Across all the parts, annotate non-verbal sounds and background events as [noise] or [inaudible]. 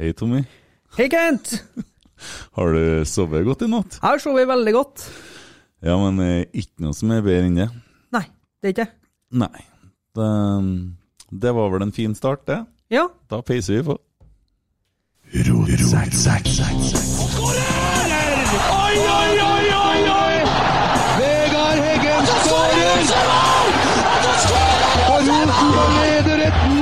Hei, Tommy. Hei, Kent! [laughs] har du sovet godt i natt? Jeg har sovet veldig godt. Ja, men eh, ikke noe som er bedre enn det. Nei, det er ikke det. Nei. Mm, det, var vel en fin start, det. Ja. Da peiser vi på. Ro, ro, sack, sack, sack. Oi, oi, oi, oi, oi! Vegard Heggen skårer! Og Rosenborg leder 1-0!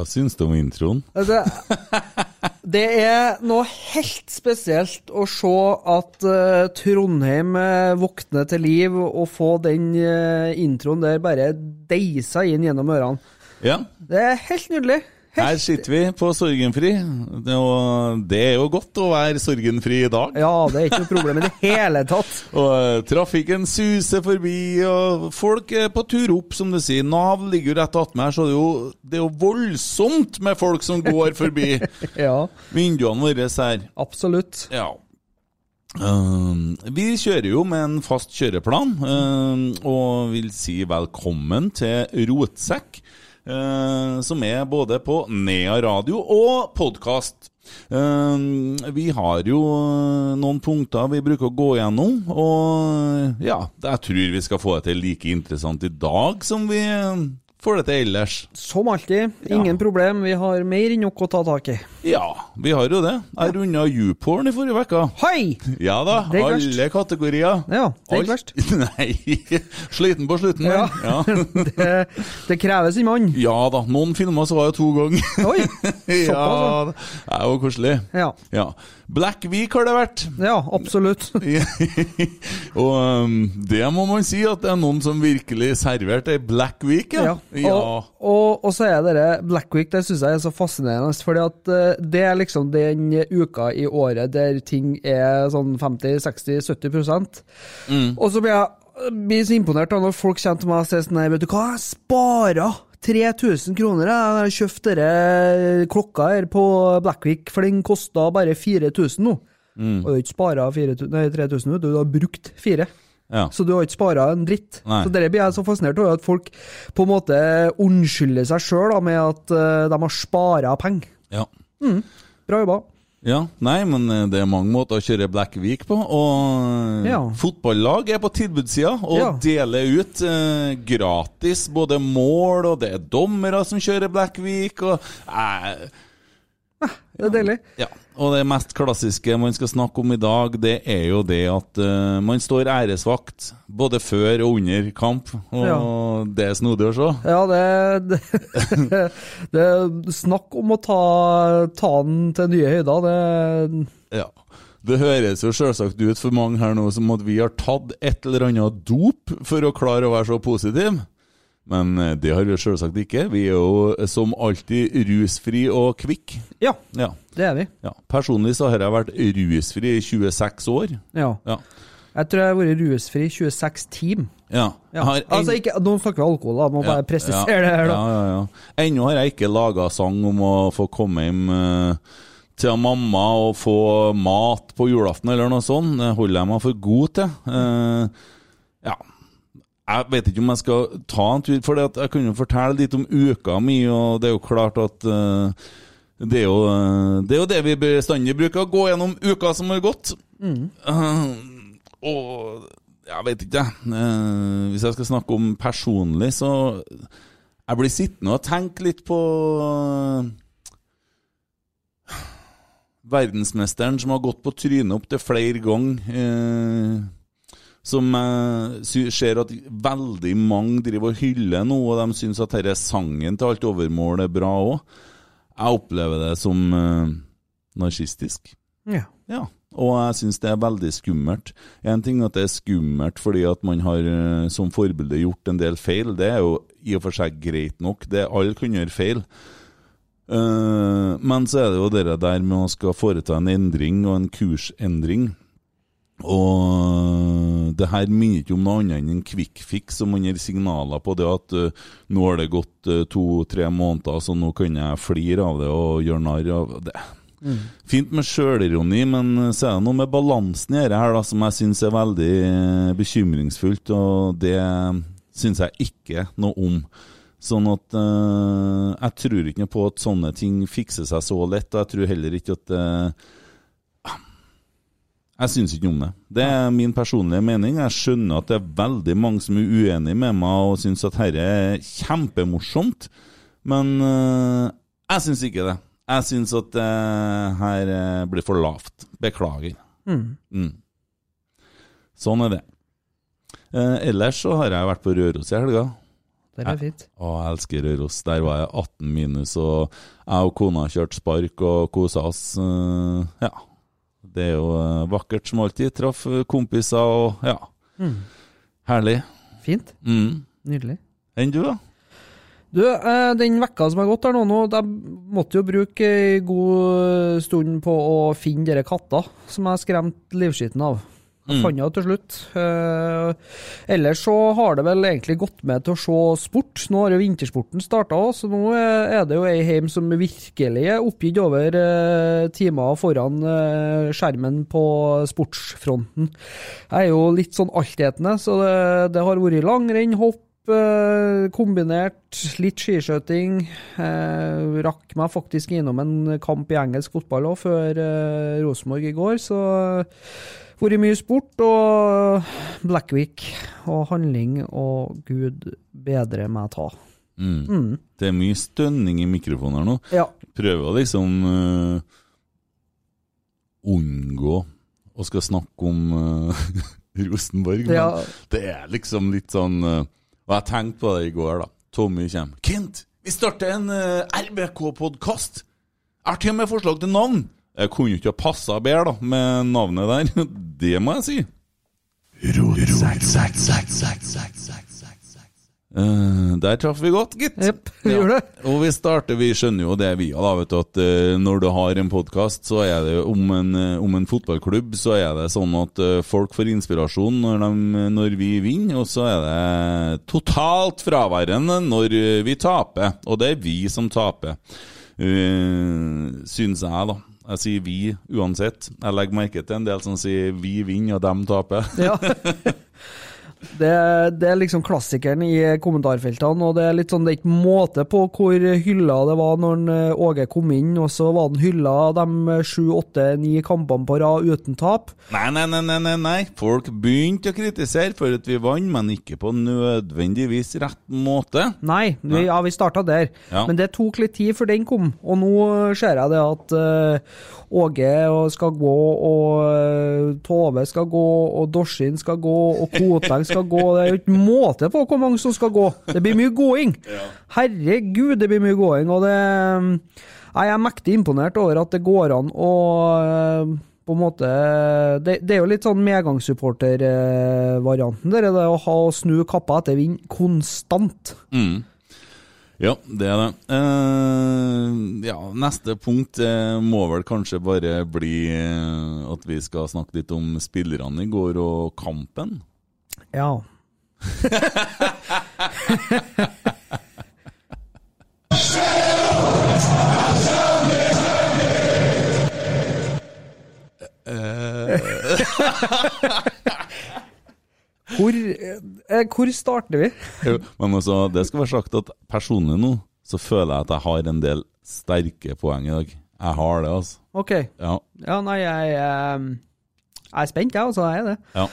Hva syns du om introen? Altså, det er noe helt spesielt å se at uh, Trondheim uh, våkner til liv og få den uh, introen der bare deisa inn gjennom ørene. Ja, Det er helt nydelig. Her sitter vi på Sorgenfri. Og det er jo godt å være sorgenfri i dag. ja, det er ikke noe problem i det hele tatt. [laughs] Og eh, trafikken suser forbi, og folk er på tur opp, som du sier. Nav ligger jo rett attmed her, så det er, jo, det er jo voldsomt med folk som går forbi [laughs] Ja, vinduene våre her. absolutt. Ja. Uh, vi kjører jo med en fast kjøreplan, uh, og vil si velkommen til Rotsekk, som er både på Nea radio og podkast. Um, vi har jo uh, noen punkter vi bruker å gå gjennom, og ja, jeg tror vi skal få det til like interessant i dag som vi får det til ellers. Som alltid, ingen problem. Vi har mer enn nok å ta tak i. Ja, vi har jo det. Jeg runda YouPorn i forrige uke. Hei! Ja da, er alle kategorier. Ja, det er ikke verst. [laughs] Nei, sliten på slutten. Ja. Ja. [laughs] Det, det krever sin mann. ja da, noen filmer så var jeg to ganger. Oi! [laughs] ja, det det jo koselig. Ja. Ja. Black Week har det vært. ja, absolutt. og um, det må man si at det er noen som virkelig serverte ei Black Week, ja. Ja. Og, og, og så er det Black Week, det syns jeg er så fascinerende. Fordi at eh, det er liksom den uka i året der ting er sånn 50-60-70 Mm. Og så blir jeg blir så imponert da når folk kommer til meg og sier sånn Nei, vet du hva, jeg spara 3000 kroner. Jeg har kjøpt denne klokka her på Blackwick, for den kosta bare 4000 nå. Mm. Og du har ikke spara 3000, nå, du, har brukt fire. Ja. Så du har ikke spara en dritt. Nei. Så dere blir jeg så fascinert over, at folk på en måte unnskylder seg sjøl med at eh, de har spara penger. Ja. Bra jobba. ja. Nei, men eh, det er mange måter å kjøre Black Week på. Og Ja. fotballag er på tilbudssida og Ja. deler ut eh, gratis både mål, og det er dommere som kjører Black Week, og eh, Det er deilig. Ja, og det mest klassiske man skal snakke om i dag, det er jo det at uh, man står æresvakt både før og under kamp. Og Ja. det er snodig å se. Ja, det, det, [laughs] det Snakk om å ta, ta den til nye høyder. Det, Ja. Det høres jo selvsagt ut for mange her nå som at vi har tatt et eller annet dop for å klare å være så positive. Men eh, det har vi selvsagt ikke. Vi er jo eh, som alltid rusfri og kvikk. ja, Ja. det er vi. ja. Personlig så har jeg vært rusfri i 26 år. Ja. Ja. Jeg tror jeg har vært rusfri i 26 timer. Ja. Ja. En- Altså, ikke, nå snakker vi alkohol, da. Må bare presisere det her, da. Ja, ja, ja. Ennå har jeg ikke laga sang om å få komme hjem eh, til mamma og få mat på julaften eller noe sånt. Det holder jeg meg for god til. Uh, ja. Jeg vet ikke om jeg skal ta en tur, for jeg kunne jo fortelle litt om uka mi, og det er jo klart at uh, det, er jo, eh, det er jo det vi bestandig bruker å gå gjennom uka som har gått. Eh, og jeg vet ikke. Eh, hvis jeg skal snakke om personlig, så Jeg blir sittende og tenke litt på verdensmesteren som har gått på trynet opptil flere ganger. Eh, som jeg ser at veldig mange driver og hyller nå, og de syns at denne sangen til alt overmål er bra òg. Jeg opplever det som eh, narsistisk. Ja. Ja, og jeg syns det er veldig skummelt. En ting at det er skummelt fordi at man har eh, som forbilde gjort en del feil, det er jo i og for seg greit nok. Det, alle kan gjøre feil. Uh, men så er det jo det der med å skal foreta en endring og en kursendring. Og det her minner ikke om noe annet enn en quick fix, som man gir signaler på det at uh, nå har det gått uh, to-tre måneder, så nå kan jeg flire av det og gjøre narr av det. Fint med sjølironi, men så er det noe med balansen i dette her da, som jeg syns er veldig eh, bekymringsfullt, og det syns jeg ikke noe om. Sånn at uh, Jeg tror ikke på at sånne ting fikser seg så lett, og jeg tror heller ikke at eh, Jeg syns ikke om det. Det er min personlige mening. Jeg skjønner at det er veldig mange som er uenig med meg og syns at dette er kjempemorsomt, men eh, jeg syns ikke det. Jeg syns at det her eh, blir for lavt. Beklager. Mm. Sånn er det. Eh, ellers så har jeg vært på Røros i helga. Det er fint. Å, jeg elsker Røros. Der var jeg 18 minus, og jeg og kona kjørte spark og kosa oss. Uh, ja. Det er jo eh, vakkert som alltid. Traff eh, kompiser og ja. Herlig. Fint. Mm. Nydelig. Enn du, da? Du, eh, den vekka som har gått her nå, nå de måtte jo bruke ei god stund på å finne dere katter som jeg skremte livskiten av. Jeg fant henne til slutt. Eh, ellers så har det vel egentlig gått med til å se sport. Nå har jo vintersporten starta òg, så nå er er det jo ei heim som virkelig er oppgitt over eh, timer foran eh, skjermen på sportsfronten. Jeg er jo litt sånn altetende, så det, det har vært langrenn, hopp, eh, kombinert litt skiskøyting. Eh, rakk meg faktisk innom en kamp i engelsk fotball òg, før eh, Rosenborg i går, så vært mye sport og Blackwick og handling og gud bedre meg ta. Mm. Det er mye stønning i mikrofonen her nå. Ja. Prøver å liksom uh, unngå å skal snakke om uh, [laughs] Rosenborg, men Ja. det er liksom litt sånn uh, Og jeg tenkte på det i går, da. Tommy kommer. Kent, vi starter en RBK-podkast! Jeg har til og med forslag til navn! Jeg kunne jo ikke ha passa bedre da, med navnet der. [laughs] Det må jeg si. Uh, der traff vi godt, gitt. Yep, [laughs] vi ja. det. Og vi starter, vi skjønner jo det vi da, vet du, at uh, når du har en podkast, så er det om en, eh, om en fotballklubb, så er det sånn at folk får inspirasjon når, de, når vi vinner, og så er det totalt fraværende når vi taper. Og det er vi som taper, uh, syns jeg, da. Jeg sier vi uansett. Jeg legger merke til en del som sier vi vinner og dem taper. Ja. [laughs] Det, det er liksom klassikeren i kommentarfeltene, og det er litt sånn, det er ikke måte på hvor hylla det var når eh, Åge kom inn, og så var han hylla de sju, åtte, ni kampene på rad uten tap. Nei, nei, nei, nei, nei. Folk begynte å kritisere for at vi vant, men ikke på nødvendigvis rett måte. Nei, vi, ja, vi starta der. Ja. Men det tok litt tid før den kom, og nå ser jeg det at eh, Åge skal gå, og eh, Tove skal gå, og Dorsin skal gå, og Koteng skal gå. Det er jo ikke måte på hvor mange som skal gå. Det blir mye gåing. [laughs] Herregud, det blir mye gåing. Og det Jeg er mektig imponert over at det går an å eh, på en måte Det, det er jo litt sånn medgangssupporter-varianten, det, det å ha snu kappa etter vind konstant. Mm. Ja, det er det. Eh, ja, neste punkt eh, må vel kanskje bare bli eh, at vi skal snakke litt om spillerne i går og kampen. Ja. [laughs] Eh, [laughs] hvor starter vi? Jo, Men altså, det skal være sagt at personlig nå, så føler jeg at jeg har en del sterke poeng i dag. Jeg har det, altså. Ok. Ja. Ja, nei, jeg, jeg, jeg er spent, jeg, altså. Jeg er det. ja.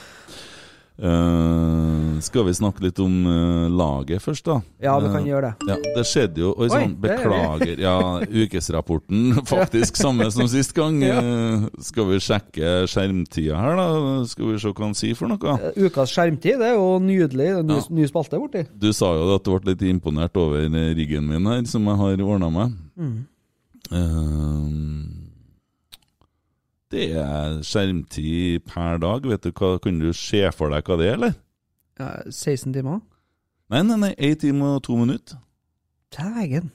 Eh, skal vi snakke litt om uh, laget først, da? Ja, vi kan Eh, gjøre det. Ja, det skjedde jo Oi sann, er beklager. Ja, [laughs] ukesrapporten faktisk samme som sist gang. Eh, Skal vi sjekke skjermtida her, da? Skal vi se hva han sier for noe? Ukas skjermtid, det er jo nydelig. Det er Ny, Ja. ny spalte borti. Du sa jo at du ble litt imponert over riggen min her, som jeg har ordna meg. Mm. Uh, Det er skjermtid per dag. Vet du hva, Kunne du se for deg hva det er, eller? Ja, 16 timer? Nei, nei, nei. 1 time og 2 minutter. Dægen.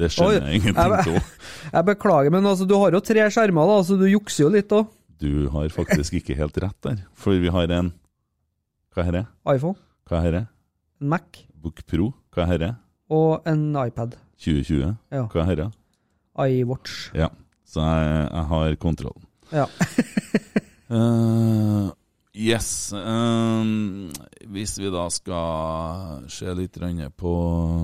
Det skjønner Oi, jeg ingenting av. [laughs] Jeg beklager, men altså, du har jo tre skjermer, da, så du jukser jo litt òg. Du har faktisk ikke helt rett der. For vi har en Hva er det? iPhone, Hva er det? en Mac Book Pro? Hva er det? og en iPad. 2020? Ja. Hva er det? iWatch. Ja. Så jeg, jeg har kontroll. Ja. [laughs] Eh, yes. Um, hvis vi da skal se litt på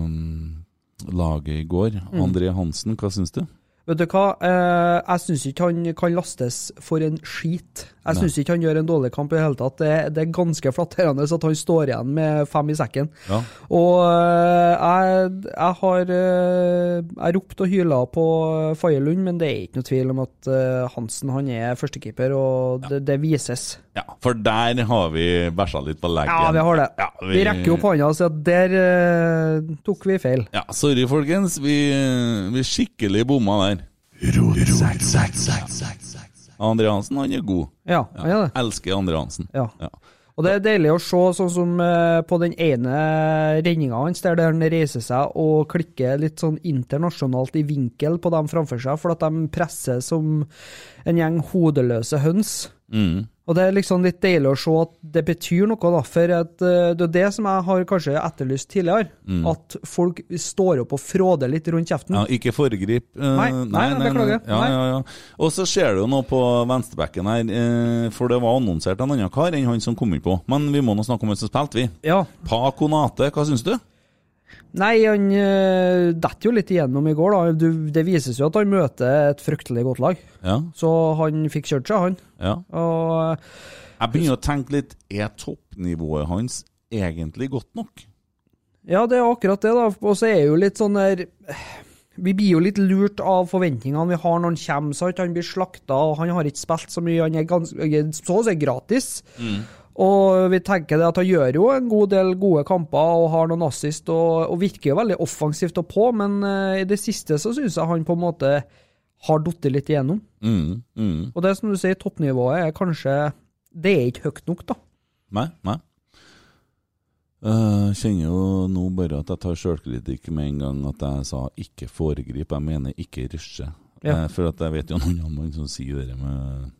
um, laget i går. Mm. André Hansen, hva syns du? Vet du hva, eh, jeg syns ikke han kan lastes for en skit. Jeg syns ikke han gjør en dårlig kamp i det hele tatt. Det, det er ganske flatterende at han står igjen med fem i sekken. Ja. Og eh, jeg, jeg har eh, Jeg ropte og hyla på Faye Lund, men det er ikke noe tvil om at Hansen han er førstekeeper, og det, det vises. ja, for der har vi bæsja litt på leggen. Ja, vi har det. Ja, Vi rekker opp hånda og sier at der eh, tok vi feil. Ja, sorry, folkens. Vi, vi skikkelig bomma der. André Hansen, han er god. Ja, han er det. Elsker Andre Hansen. Ja. Ja. Og det er deilig å se, sånn som eh, på den ene renninga hans, der han reiser seg og klikker litt sånn internasjonalt i vinkel på dem framfor seg, for at de presser som en gjeng hodeløse høns. Mm. Og det er liksom litt deilig å se at det betyr noe, da, for at, eh, det er det som jeg har kanskje etterlyst tidligere. At folk står opp og fråder litt rundt kjeften. Ja, ikke foregrip. Uh, Nei, nei, beklager. Ja, Nei. ja, ja. Og så ser du nå på venstrebekken her, uh, for det var annonsert en annen kar enn han som kom inn på. Men vi må nå snakke om hvem som spilte, vi. Ja. Pa Konate, hva syns du? Nei, han uh, detter jo litt igjennom i går, da. Du, det vises jo at han møter et fryktelig godt lag. Ja, Så han fikk kjørt seg, han. ja. Og Jeg begynner å tenke litt, er toppnivået hans egentlig godt nok? ja, det er akkurat det, da. Og så er jo litt sånn der Vi blir jo litt lurt av forventningene vi har når han kommer. Sant? Han blir slakta, og han har ikke spilt så mye. Han er ganske, så å si gratis. Og vi tenker det at han gjør jo en god del gode kamper og har noen assist og, og virker jo veldig offensivt og på, men eh, i det siste så syns jeg han på en måte har falt litt igjennom. Mm, mm. Og det som du sier, toppnivået er kanskje Det er ikke høyt nok, da. Nei, nei. Jeg kjenner jo nå bare at jeg tar sjølkritikk med en gang at jeg sa 'ikke foregrip'. Jeg mener 'ikke rushe'. Ja. Eh, For at jeg vet jo noen andre som sier det med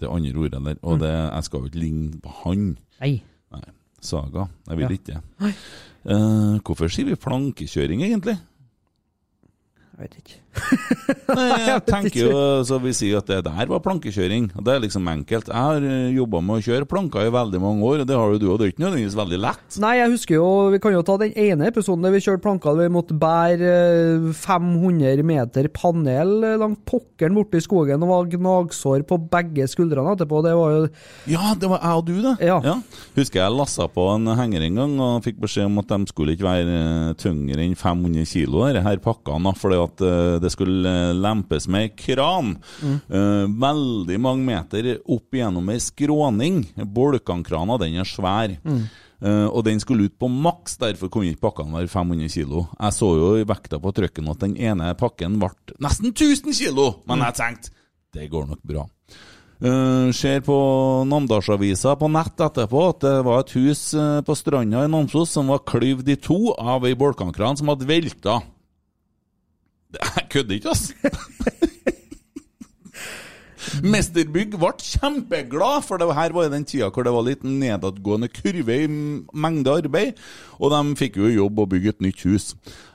det andre ordet der. Og det, jeg skal jo ikke ligne på han. Nei. Nei. Saga. Jeg vil ikke det. Uh, hvorfor sier vi plankekjøring, egentlig? Jeg vet ikke. Nei, jeg tenker jo så Vi sier at det der var plankekjøring. Det er liksom enkelt. Jeg har jobba med å kjøre planker i veldig mange år, og det har jo du, og det er ikke nødvendigvis veldig lett. Nei, jeg husker jo Vi kan jo ta den ene episoden der vi kjørte planka der vi måtte bære eh, 500 meter panel eh, langt pokkeren borte i skogen og var gnagsår på begge skuldrene etterpå. Det var jo Ja, det var jeg og du, det. Ja. ja. Husker jeg lassa på en henger en gang og fikk beskjed om at de skulle ikke være eh, tyngre enn 500 kilo, disse pakkene, fordi at eh, det skulle eh, lempes med kran. Eh, veldig mange meter opp gjennom ei skråning. Bolkankrana, den er svær. Eh, og den skulle ut på maks, derfor kunne ikke pakkene være 500 kilo. Jeg så jo i vekta på trykken at den ene pakken ble nesten 1000 kilo, men jeg tenkte det går nok bra. Uh, ser på Namdalsavisa på nett etterpå at det var et hus uh, på stranda i Namsos som var klyvd i to av ei bolkankran som hadde velta. Jeg kødder ikke, altså! [laughs] Mesterbygg ble kjempeglad, for det her var i den tida hvor det var litt nedadgående kurve i mengde arbeid. Og de fikk jo jobb å bygge et nytt hus.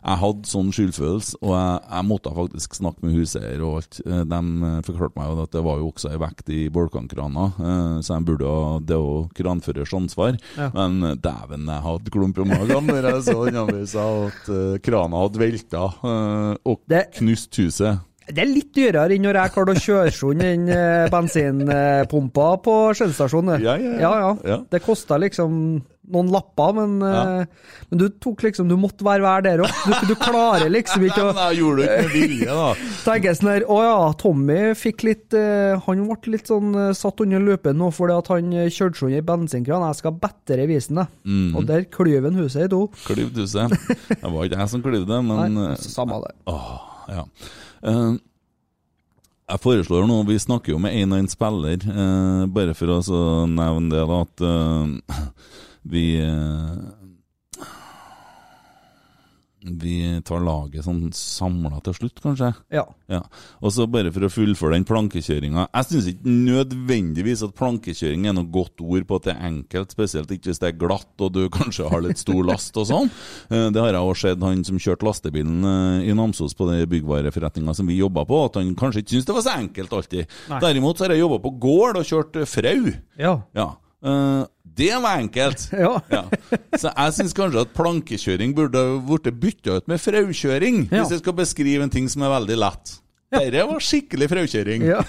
Jeg hadde sånn skyldfølelse, og jeg, jeg måtte faktisk snakke med huseier og alt. Eh, De forklarte meg jo at det var jo også ei vekt i bolkankrana, eh, så jeg burde ha Det òg jo kranførers ansvar. Ja. Men eh, dæven, jeg hadde klump i magen når jeg så den avisa at krana hadde velta og knust huset. Det er litt dyrere enn når jeg klarte å kjøre sund den eh, bensinpumpa på Skjell-stasjonen. Ja, ja, ja. ja, ja. Det kosta liksom noen lapper, men, eh, men du tok liksom Du måtte være hver der òg. Du, du klarer liksom ikke [laughs] Nei, å men jeg gjorde det ikke med vilje, da. [laughs] Tenker sånn her Å ja, Tommy fikk litt eh, Han ble litt sånn satt under lupen nå fordi at han kjørte sund i bensinkran. Jeg skal bedre vise den, jeg. Mm. Og der klyver han huset i to. Klyvd huset. Det var ikke jeg som klyvde det, men Nei, samme det. Åh, ja. Eh, Jeg foreslår nå, vi snakker jo med én og én spiller, uh, bare for å nevne det, da, at uh, vi Vi tar laget sånn samla til slutt, kanskje. Ja. Ja. Og så bare for å fullføre den plankekjøringa. Jeg syns ikke nødvendigvis at plankekjøring er noe godt ord på at det er enkelt, spesielt ikke hvis det er glatt og du [laughs] kanskje har litt stor last og sånn. Eh, Det har jeg også sett han som kjørte lastebilen eh, i Namsos på den byggvareforretninga som vi jobba på, at han kanskje ikke syntes det var så enkelt alltid. Nei. Derimot så har jeg jobba på gård og kjørt frau. Ja. Ja. Eh, det var enkelt. [laughs] Ja. Ja. Så jeg syns kanskje at plankekjøring burde blitt bytta ut med fraukjøring, Ja. hvis jeg skal beskrive en ting som er veldig lett. Dette var skikkelig fraukjøring. ja.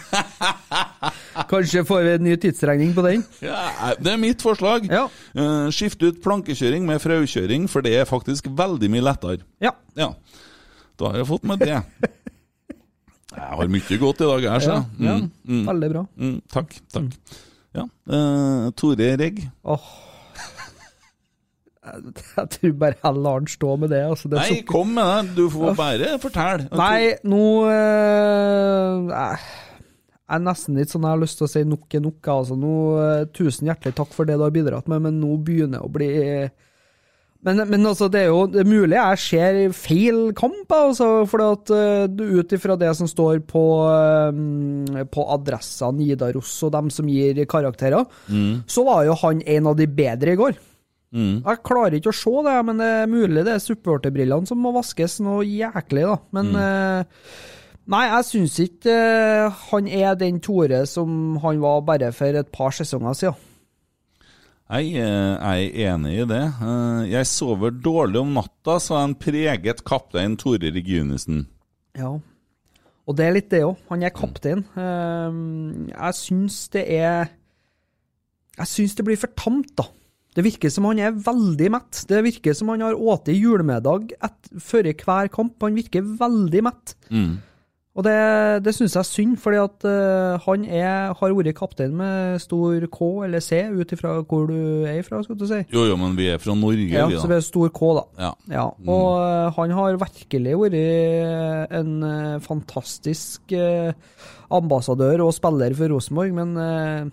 Kanskje får vi en ny tidsregning på den? [laughs] Ja, det er mitt forslag. Ja. Eh, Skift ut plankekjøring med fraukjøring, for det er faktisk veldig mye lettere. Ja. Ja. Da har jeg fått med det. [laughs] Jeg har mye godt i dag, jeg, så. Ja, ja. Mm, mm, Veldig bra. mm, takk. Takk. Ja. Uh, Tore Regg. Åh. Jeg, [laughs] jeg tror bare jeg lar den stå med det. Altså, det Nei, kom med det. Du får bare fortelle. Nei, nå eh, Jeg jeg er nesten litt sånn jeg har lyst til å si nok er nok. Altså, nå, eh, tusen hjertelig takk for det du har bidratt med, men nå begynner det å bli men, men altså, det er jo det er mulig jeg ser feil kamp, altså, for eh, ut ifra det som står på, eh, på adressa Nidaros og dem som gir karakterer, så var jo han en av de bedre i går. Mm. Jeg klarer ikke å se det, men det er mulig det er supporterbrillene som må vaskes noe jæklig, da. Men eh, Nei, jeg syns ikke han er den Tore som han var bare for et par sesonger siden. Jeg, eh, jeg er enig i det. Eh, Jeg sover dårlig om natta, sa en preget kaptein Tore Reginussen. Ja. Og det er litt det òg. Han er kaptein. Eh, Jeg syns det er Jeg syns det blir for tamt, da. Det virker som han er veldig mett. Det virker som han har spist julemiddag før hver kamp. Han virker veldig mett. Mm. Og det, det syns jeg er synd, fordi at uh, han er, har vært kaptein med stor K eller C, ut ifra hvor du er ifra, skal du si. Jo, jo, men vi er fra Norge, Ja, vi, så vi det er stor K, da. Ja. Ja, og uh, han har virkelig vært en uh, fantastisk eh, ambassadør og spiller for Rosenborg, men eh,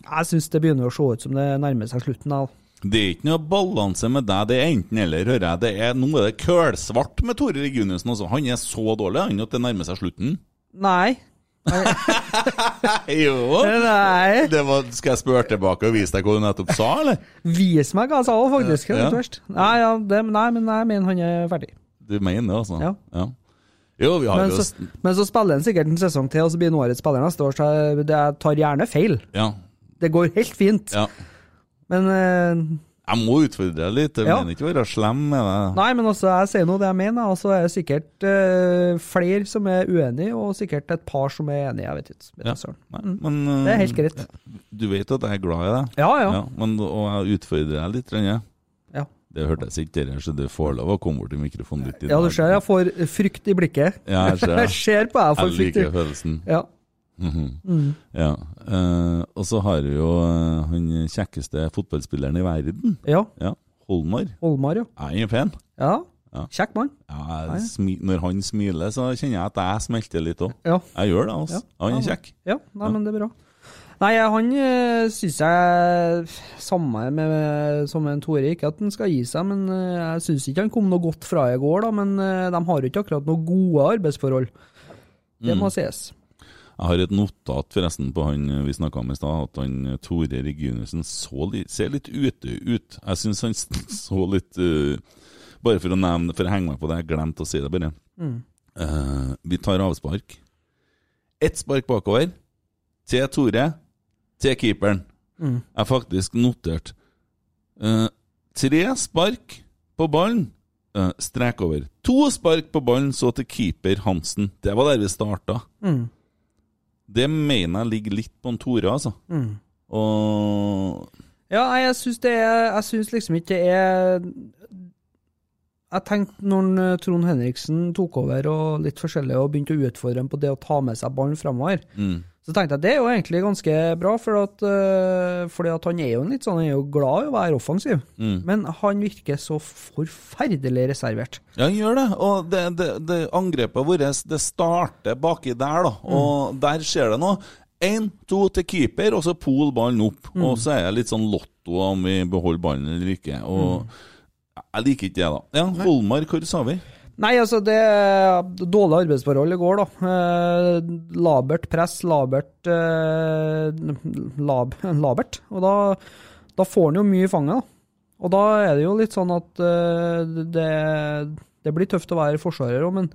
jeg syns det begynner å se ut som det nærmer seg slutten. da. Det er ikke noe balanse med deg, det er enten-eller, hører jeg. Det er, nå er det kølsvart med Tore Reginussen også. Han er så dårlig han at det nærmer seg slutten. Nei. [laughs] jo! Nei. Det var, skal jeg spørre tilbake og vise deg hva du nettopp sa, eller? Vis meg hva jeg sa, faktisk. Ja, ja. Nei, ja, det, nei, men jeg mener han er ferdig. Du mener det, altså? Ja. Jo, vi har Men jo så, men så spiller han sikkert en sesong til, og så blir han årets spiller neste år, så det, jeg tar gjerne feil. Ja. Det går helt fint. ja. Men eh, Jeg må utfordre deg litt. Jeg Ja. mener ikke å være slem med deg. Nei, men altså, jeg sier nå det jeg mener, og så er det sikkert uh, flere som er uenige, og sikkert et par som er enige, jeg vet ikke. Vet Ja. jeg. Nei, Mm. men, uh, Det er helt greit. Du vet at jeg er glad i deg? Ja, ja. men, og jeg utfordrer deg litt. Rønne. Ja, Det hørtes ikke der, så du får lov å komme bort til mikrofonen litt. i ja du ser jeg får frykt i blikket. Ja, jeg ser. [laughs] Jeg ser på deg, jeg får Jeg frykt liker følelsen. Ja. Mhm. Ja. Uh, og så har vi jo eh, han kjekkeste fotballspilleren i verden. ja. Ja, Holmar. Holmar, ja. Er han pen? Ja. Ja. Kjekk mann. Ja, når han smiler, så kjenner jeg at jeg smelter litt òg. Ja. Jeg gjør det, altså. Han er kjekk. Ja, nei, men det er bra. Nei, han uh, syns jeg Samme med, som en Tore, ikke at han skal gi seg, men eh, jeg syns ikke han kom noe godt fra i går, da. Men eh, de har jo ikke akkurat noe gode arbeidsforhold. Det må sies. Jeg har et notat forresten på han vi snakka om i stad, at han Tore Reginussen ser litt ute ut. Jeg syns han [laughs] så litt uh, Bare for å nevne for å henge meg på det, jeg glemte å si det, bare. Eh, vi tar avspark. Ett spark bakover til Tore, til keeperen. Jeg har faktisk notert uh, tre spark på ballen, eh, strek over. To spark på ballen, så til keeper Hansen. Det var der vi starta. Mm. Det mener jeg ligger litt på en Tore, altså. Mm. Og Ja, jeg syns det er Jeg syns liksom ikke det er Jeg tenkte når Trond Henriksen tok over og litt forskjellig og begynte å utfordre ham på det å ta med seg ballen framover, mm, Så tenkte jeg det er jo egentlig ganske bra, for at, eh, fordi at han er jo litt sånn, han er jo glad i å være offensiv. Mm. Men han virker så forferdelig reservert. Ja, han gjør det. Og det, det, det angrepet vårt det starter baki der, da. Og der skjer det noe. Én, to til keeper, og så pol ballen opp. Og så er det litt sånn lotto om vi beholder ballen eller ikke. Og jeg liker ikke det, da. Ja, Holmar, hvor sa vi? Nei, altså, det er dårlige arbeidsforhold i går, da. Eh, labert press, labert eh, lab, [laughs] Labert. Og da, da får han jo mye i fanget, da. Og da er det jo litt sånn at eh, det, det blir tøft å være forsvarer òg, men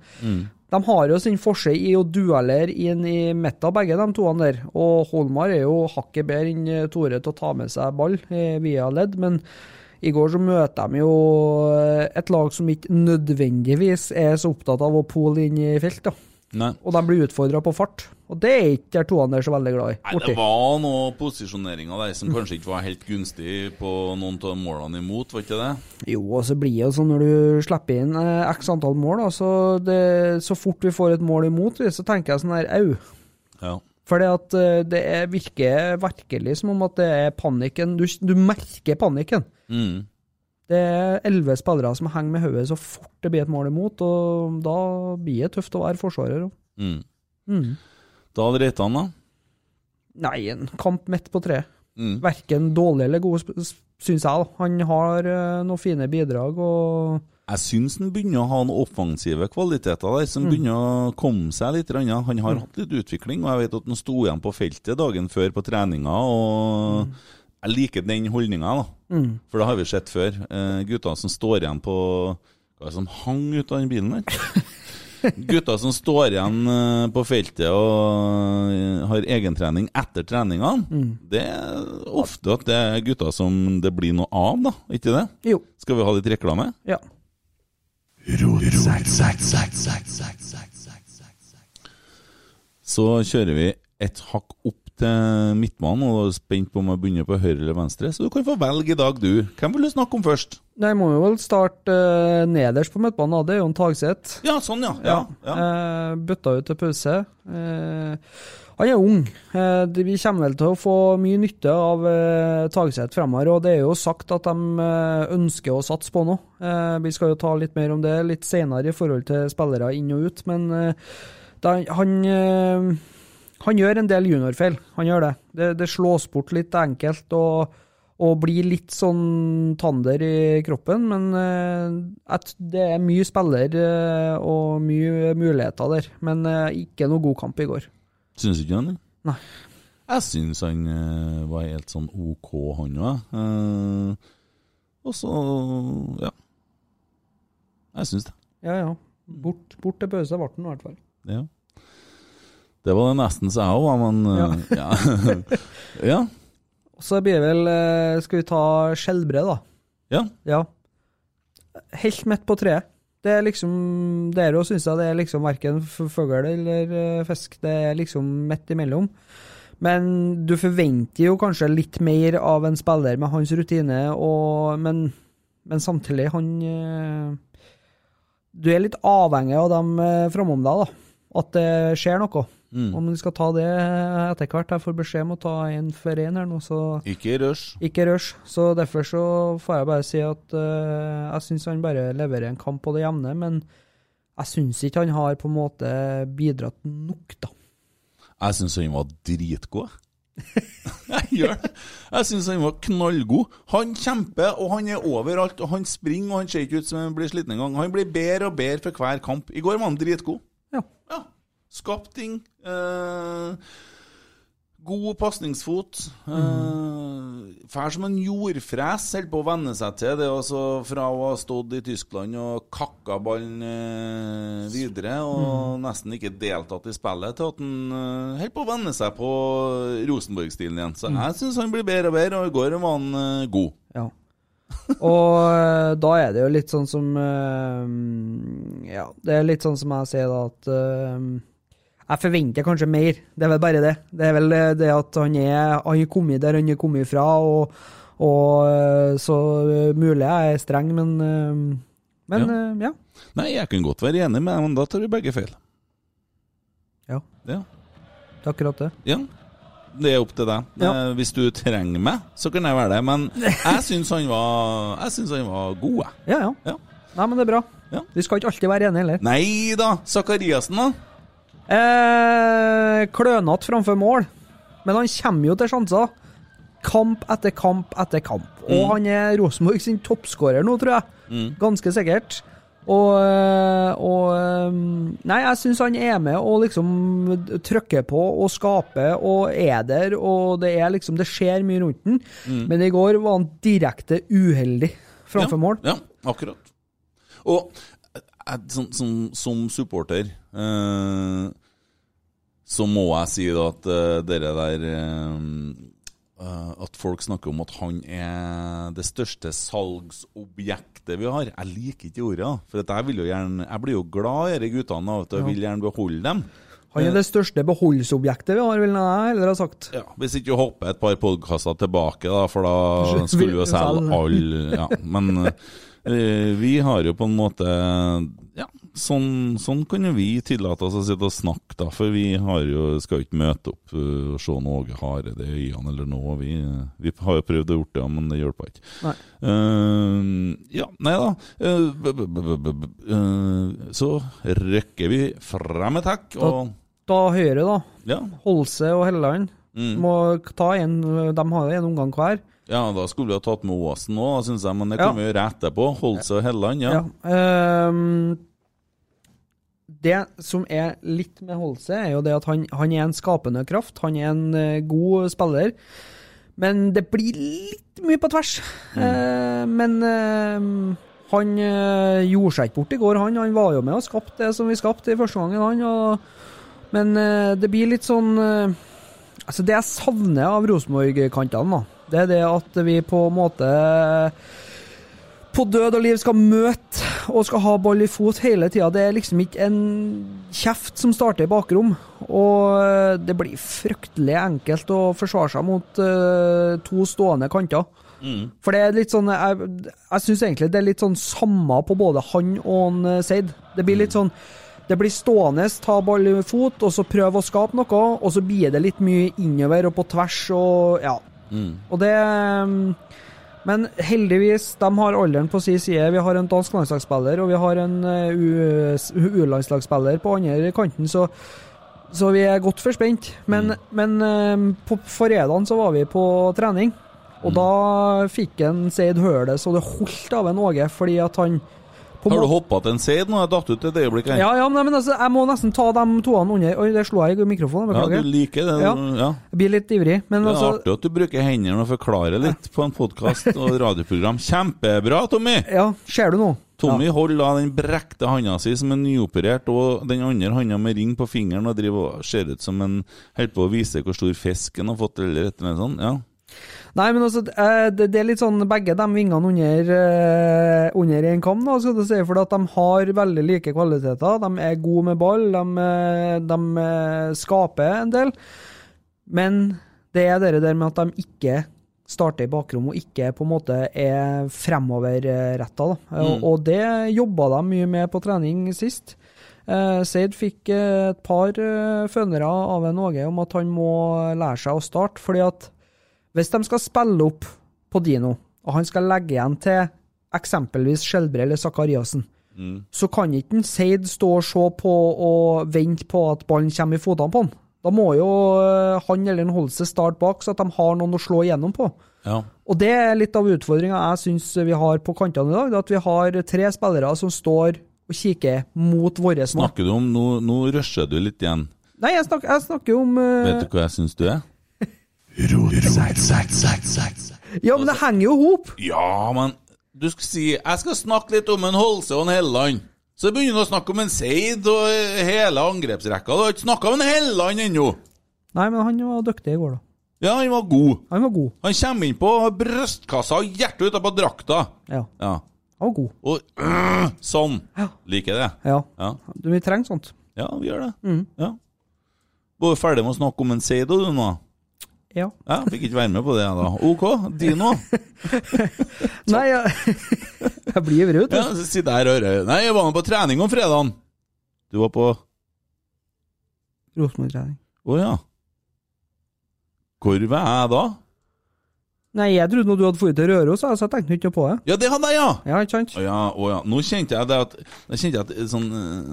de har jo sin forse i å duellere inn i midten, begge de toene der. Og Holmar er jo hakket bedre enn Tore til å ta med seg ball via ledd, men i går så møter de jo et lag som ikke nødvendigvis er så opptatt av å pole inn i felt, da. Nei. Og de blir utfordra på fart. Og det er ikke de toene der så veldig glad i. Nei. Det var noen posisjoneringer der som kanskje ikke var helt gunstig på noen av målene imot, var ikke det? Jo, og så blir det jo sånn når du slipper inn eh, x antall mål, da, så, det, så fort vi får et mål imot, så tenker jeg sånn her au. Ja. Fordi at eh, det er, virker virkelig som om at det er panikken. Du, du merker panikken. Mm. Det er elleve spillere som henger med hodet så fort det blir et mål imot, og da blir det tøft å være forsvarer. Mm. Mm. Da hadde Reitan, da? Nei, en kamp midt på treet. Mm. Verken dårlig eller god, syns jeg. da. Han har eh, noen fine bidrag, og Jeg syns han begynner å ha noen offensive kvaliteter der, som begynner å komme seg litt. Han har hatt litt utvikling, og jeg vet at han sto igjen på feltet dagen før på treninga. og Jeg liker den holdninga. Mm. For det har vi sett før. Eh, gutta som står igjen på Hva er det som hang ut av den bilen der? Gutta som står igjen eh, på feltet og eh, har egentrening etter treningene, det er ofte at det er gutta som det blir noe av, da. Ikke det? Jo. Skal vi ha litt reklame? Ja. Så kjører vi et hakk opp til midtbanen, og er spent på om jeg begynner på høyre eller venstre. Så du kan få velge i dag, du. Hvem vil du snakke om først? Nei, må jo vel starte uh, nederst på midtbanen. Det er jo en Tagseth. Ja, sånn, ja. ja, ja. Uh, bytta ut til pause. Uh, han er ung. Eh, vi kommer vel til å få mye nytte av eh, Tagseth fremover. Og det er jo sagt at de eh, ønsker å satse på noe. Eh, vi skal jo ta litt mer om det litt senere i forhold til spillere inn og ut. Men eh, han eh, han gjør en del juniorfeil. Han gjør det. Det, det slås bort litt enkelt og, og blir litt sånn tander i kroppen, men eh, at det er mye spiller eh, og mye muligheter der. Men eh, ikke noe god kamp i går. Syns ikke han det? Nei. Jeg syns han var helt sånn OK, han òg. Eh, og så ja. Jeg syns det. Ja, ja. Bort, bort til pause ble han i hvert fall. Ja. Det var det nesten så jeg òg var, men eh, ja. [laughs] ja. Så blir det vel eh, Skal vi ta skjellbre, da? ja. Ja. Helt midt på treet. Det er liksom Der òg syns jeg det er liksom verken fugl eller eh, fisk. Det er liksom midt imellom. Men du forventer jo kanskje litt mer av en spiller med hans rutine, og, men, men samtidig, han Du er litt avhengig av dem framom deg, da. At det skjer noe. Mm. Om du skal ta det etter hvert. Jeg får beskjed om å ta én for én her nå, så Ikke rush. ikke rush. Så derfor så får jeg bare si at uh, jeg syns han bare leverer en kamp på det jevne, men jeg syns ikke han har på en måte bidratt nok, da. Jeg syns han var dritgod. jeg gjør det. Jeg syns han var knallgod. Han kjemper, og han er overalt. Og han springer, og han ser ikke ut som han blir sliten engang. Han blir bedre og bedre for hver kamp. I går var han dritgod. Skapt ting. Eh, god pasningsfot. Eh, Fær som en jordfres, holder på å venne seg til det. Altså, fra å ha stått i Tyskland og kakka ballen eh, videre, og nesten ikke deltatt i spillet, til at han eh, holder på å venne seg på Rosenborg-stilen igjen. Så jeg syns han blir bedre og bedre, og i går var han eh, god. Ja. Og eh, da er det jo litt sånn som Ja, det er litt sånn som jeg sier, da, at jeg forventer kanskje mer. Det er vel bare det. Det er vel eh, det at han er Han er kommet der han er kommet fra, og, og eh, så eh, mulig jeg er streng, men eh, Men ja. ja. Nei, jeg kan godt være enig med deg, men da tar vi begge feil. Ja. Ja. Det er akkurat det. Ja. Det er opp til deg. Ja. Eh, Hvis du trenger meg, så kan jeg være det. Men jeg syns han var Jeg synes han var god, jeg. Ja, ja. Ja. Nei, men det er bra. Ja. Vi skal ikke alltid være enige heller. Nei da! Sakariassen, da? Eh, Klønete framfor mål, men han kommer jo til sjanser. Kamp etter kamp etter kamp. Og Mm. han er Rosenborg sin toppskårer nå, tror jeg. Mm. Ganske sikkert. Og, eh, og eh, Nei, jeg syns han er med og liksom trykker på og skaper og er der, og det er liksom Det skjer mye rundt den. Men i går var han direkte uheldig framfor Mm. ja. mål. Ja, akkurat. Og som, som, som supporter eh, så må jeg si da at uh, dere der eh, eh, At folk snakker om at han er det største salgsobjektet vi har. Jeg liker ikke ordet, for jeg, gjerne, jeg blir jo glad i disse guttene og jeg vil gjerne beholde dem. Han er det største beholdsobjektet vi har, vil jeg heller ha sagt. Ja, Hvis ikke du hopper et par podkaster tilbake, da, for da [laughs] skulle vi jo selge alle ja. Men [laughs] vi har jo på en måte Ja, sånn, sånn kan jo vi tillate oss å sitte og snakke, da. For vi har jo, skal jo ikke møte opp eh, og se noe Åge Hareide i øynene eller noe. Vi, vi har jo prøvd å gjøre det, men det hjelper ikke. Nei. Uh, ja, nei da. Uh, eh, så rykker vi frem et hekk, og Da Høyre, da. ja. Holse og Helleland. Mm. Må ta en, de har jo en omgang hver. Ja, da skulle vi ha tatt med Åsen òg, syns jeg, men det Ja. kan vi gjøre etterpå. Holse og Helland, ja. Ja. Um, det som er litt med Holse, er jo det at han, han er en skapende kraft. Han er en uh, god spiller. Men det blir litt mye på tvers. Eh, men uh, han eh, gjorde seg ikke bort i går, han. Han var jo med og skapte det som vi skapte i første gangen, han. Og, men eh, det blir litt sånn Altså, det jeg savner av Rosenborg-kantene, da, det er det at vi på en måte på død og liv skal møte og skal ha ball i fot hele tida. Det er liksom ikke en kjeft som starter i bakrom. Og eh, det blir fryktelig enkelt å forsvare seg mot uh, to stående kanter. Mm. For det er litt sånn Jeg, jeg syns egentlig det er litt sånn samme på både han og han eh, Seid. Det blir litt sånn Det blir stående, ta ball i fot, og så prøve å skape noe, og så blir det litt mye innover og på tvers og Ja. Mm. Og det mm, Men heldigvis, de har alderen på sin side. Vi har en dansk landslagsspiller, og vi har en eh, U-landslagsspiller på andre kanten, så, så vi er godt forspent. Men, men eh, på fredag så var vi på trening, og da fikk en Seid hølet så det holdt av en Åge, fordi at han Har du hoppa til en seid nå? Jeg datt ut et øyeblikk her. Ja, ja, men, altså, jeg må nesten ta de toene under. Oi, der slo jeg i mikrofonen. Ja, du liker det? Ja. Ja. Jeg blir litt ivrig. Men Det er altså artig at du bruker hendene og forklarer litt på en podkast og radioprogram. Kjempebra, Tommy! Ja, ser du nå? Tommy holder da den brekte handa si som er nyoperert, og den andre handa med ring på fingeren og driver og ser ut som en holder på å vise hvor stor fisk han har fått, eller et eller annet sånt. Ja. Nei, men altså, eh, det, det er litt sånn begge de vingene under, eh, under en kam, da, skal du si, for at de har veldig like kvaliteter. De er gode med ball, de, eh, de skaper en del. Men det er det der med at de ikke starter i bakrom og ikke på en måte er fremoverretta. Mm. Og det jobba de mye med på trening sist. Eh, Seid fikk et par eh, fønere av en Åge om at han må lære seg å starte. fordi at hvis de skal spille opp på Dino, og han skal legge igjen til eksempelvis Skjelbre eller Zakariassen, så kan ikke en Seid stå og se på og vente på at ballen kommer i fotene på han. Da må jo eh, han eller en seg start bak, så at de har noen å slå igjennom på. ja. Og det er litt av utfordringa jeg syns vi har på kantene i dag. At vi har tre spillere som står og kikker mot våre mål. Snakker du om Nå, nå rusher du litt igjen. Nei, jeg snakker, jeg snakker om uh, Vet du hva jeg syns du er? Ja, men det henger jo hop! Ja, men du skal si Jeg skal snakke litt om en Holse og en Helland. Så begynner du å snakke om en Seid og eh, hele angrepsrekka. Du har ikke snakka om en Helland ennå! Nei, men han var dyktig i går, da. Ja, han var god. Han var god. Han kommer inn på brystkassa og hjertet utapå drakta. Ja, Ja. han var god. Og øh, sånn. Ja. Liker det. Ja. Ja. Du, vi trenger sånt. ja, vi gjør det. Mm. Ja. Var du ferdig med å snakke om en Seid og du nå? Ja. Ja, fikk ikke være med på det, da. OK, Dino. [laughs] Nei, jeg, [laughs] jeg blir ivrig, vet du. Ja, så sitter jeg og Nei, jeg var nå på trening om fredagen. Du var på Å Rosenborg-trening. ja. Hvor var jeg da? Nei, jeg trodde nå du hadde dratt til Røros, så jeg tenkte ikke på det. Ja, det hadde jeg, ja! Ja, ikke sant? Å ja, oh, ja. Nå kjente jeg det at Nå kjente at sånn eh,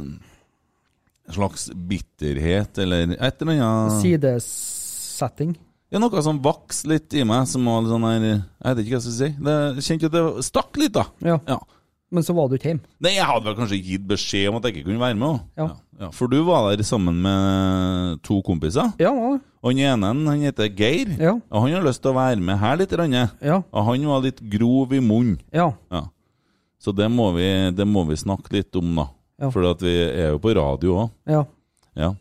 En slags bitterhet, eller et eller annet Sidesetting. Ja, noe som vokste litt i meg, som var litt sånn her Jeg vet ikke hva jeg skal si. Det, jeg kjente at det stakk litt, da. Ja. Ja. Men så var du ikke hjemme. Nei, jeg hadde vel kanskje gitt beskjed om at jeg ikke kunne være med. Ja. Ja, For du var der sammen med to kompiser. Ja, ja. Og den ene han heter Geir. Ja. Og han har lyst til å være med her litt. Rann. Ja. Og han var litt grov i munnen. Ja. Ja. Så det må, vi, det må vi snakke litt om, da. Ja. For vi er jo på radio òg. ja. Ja.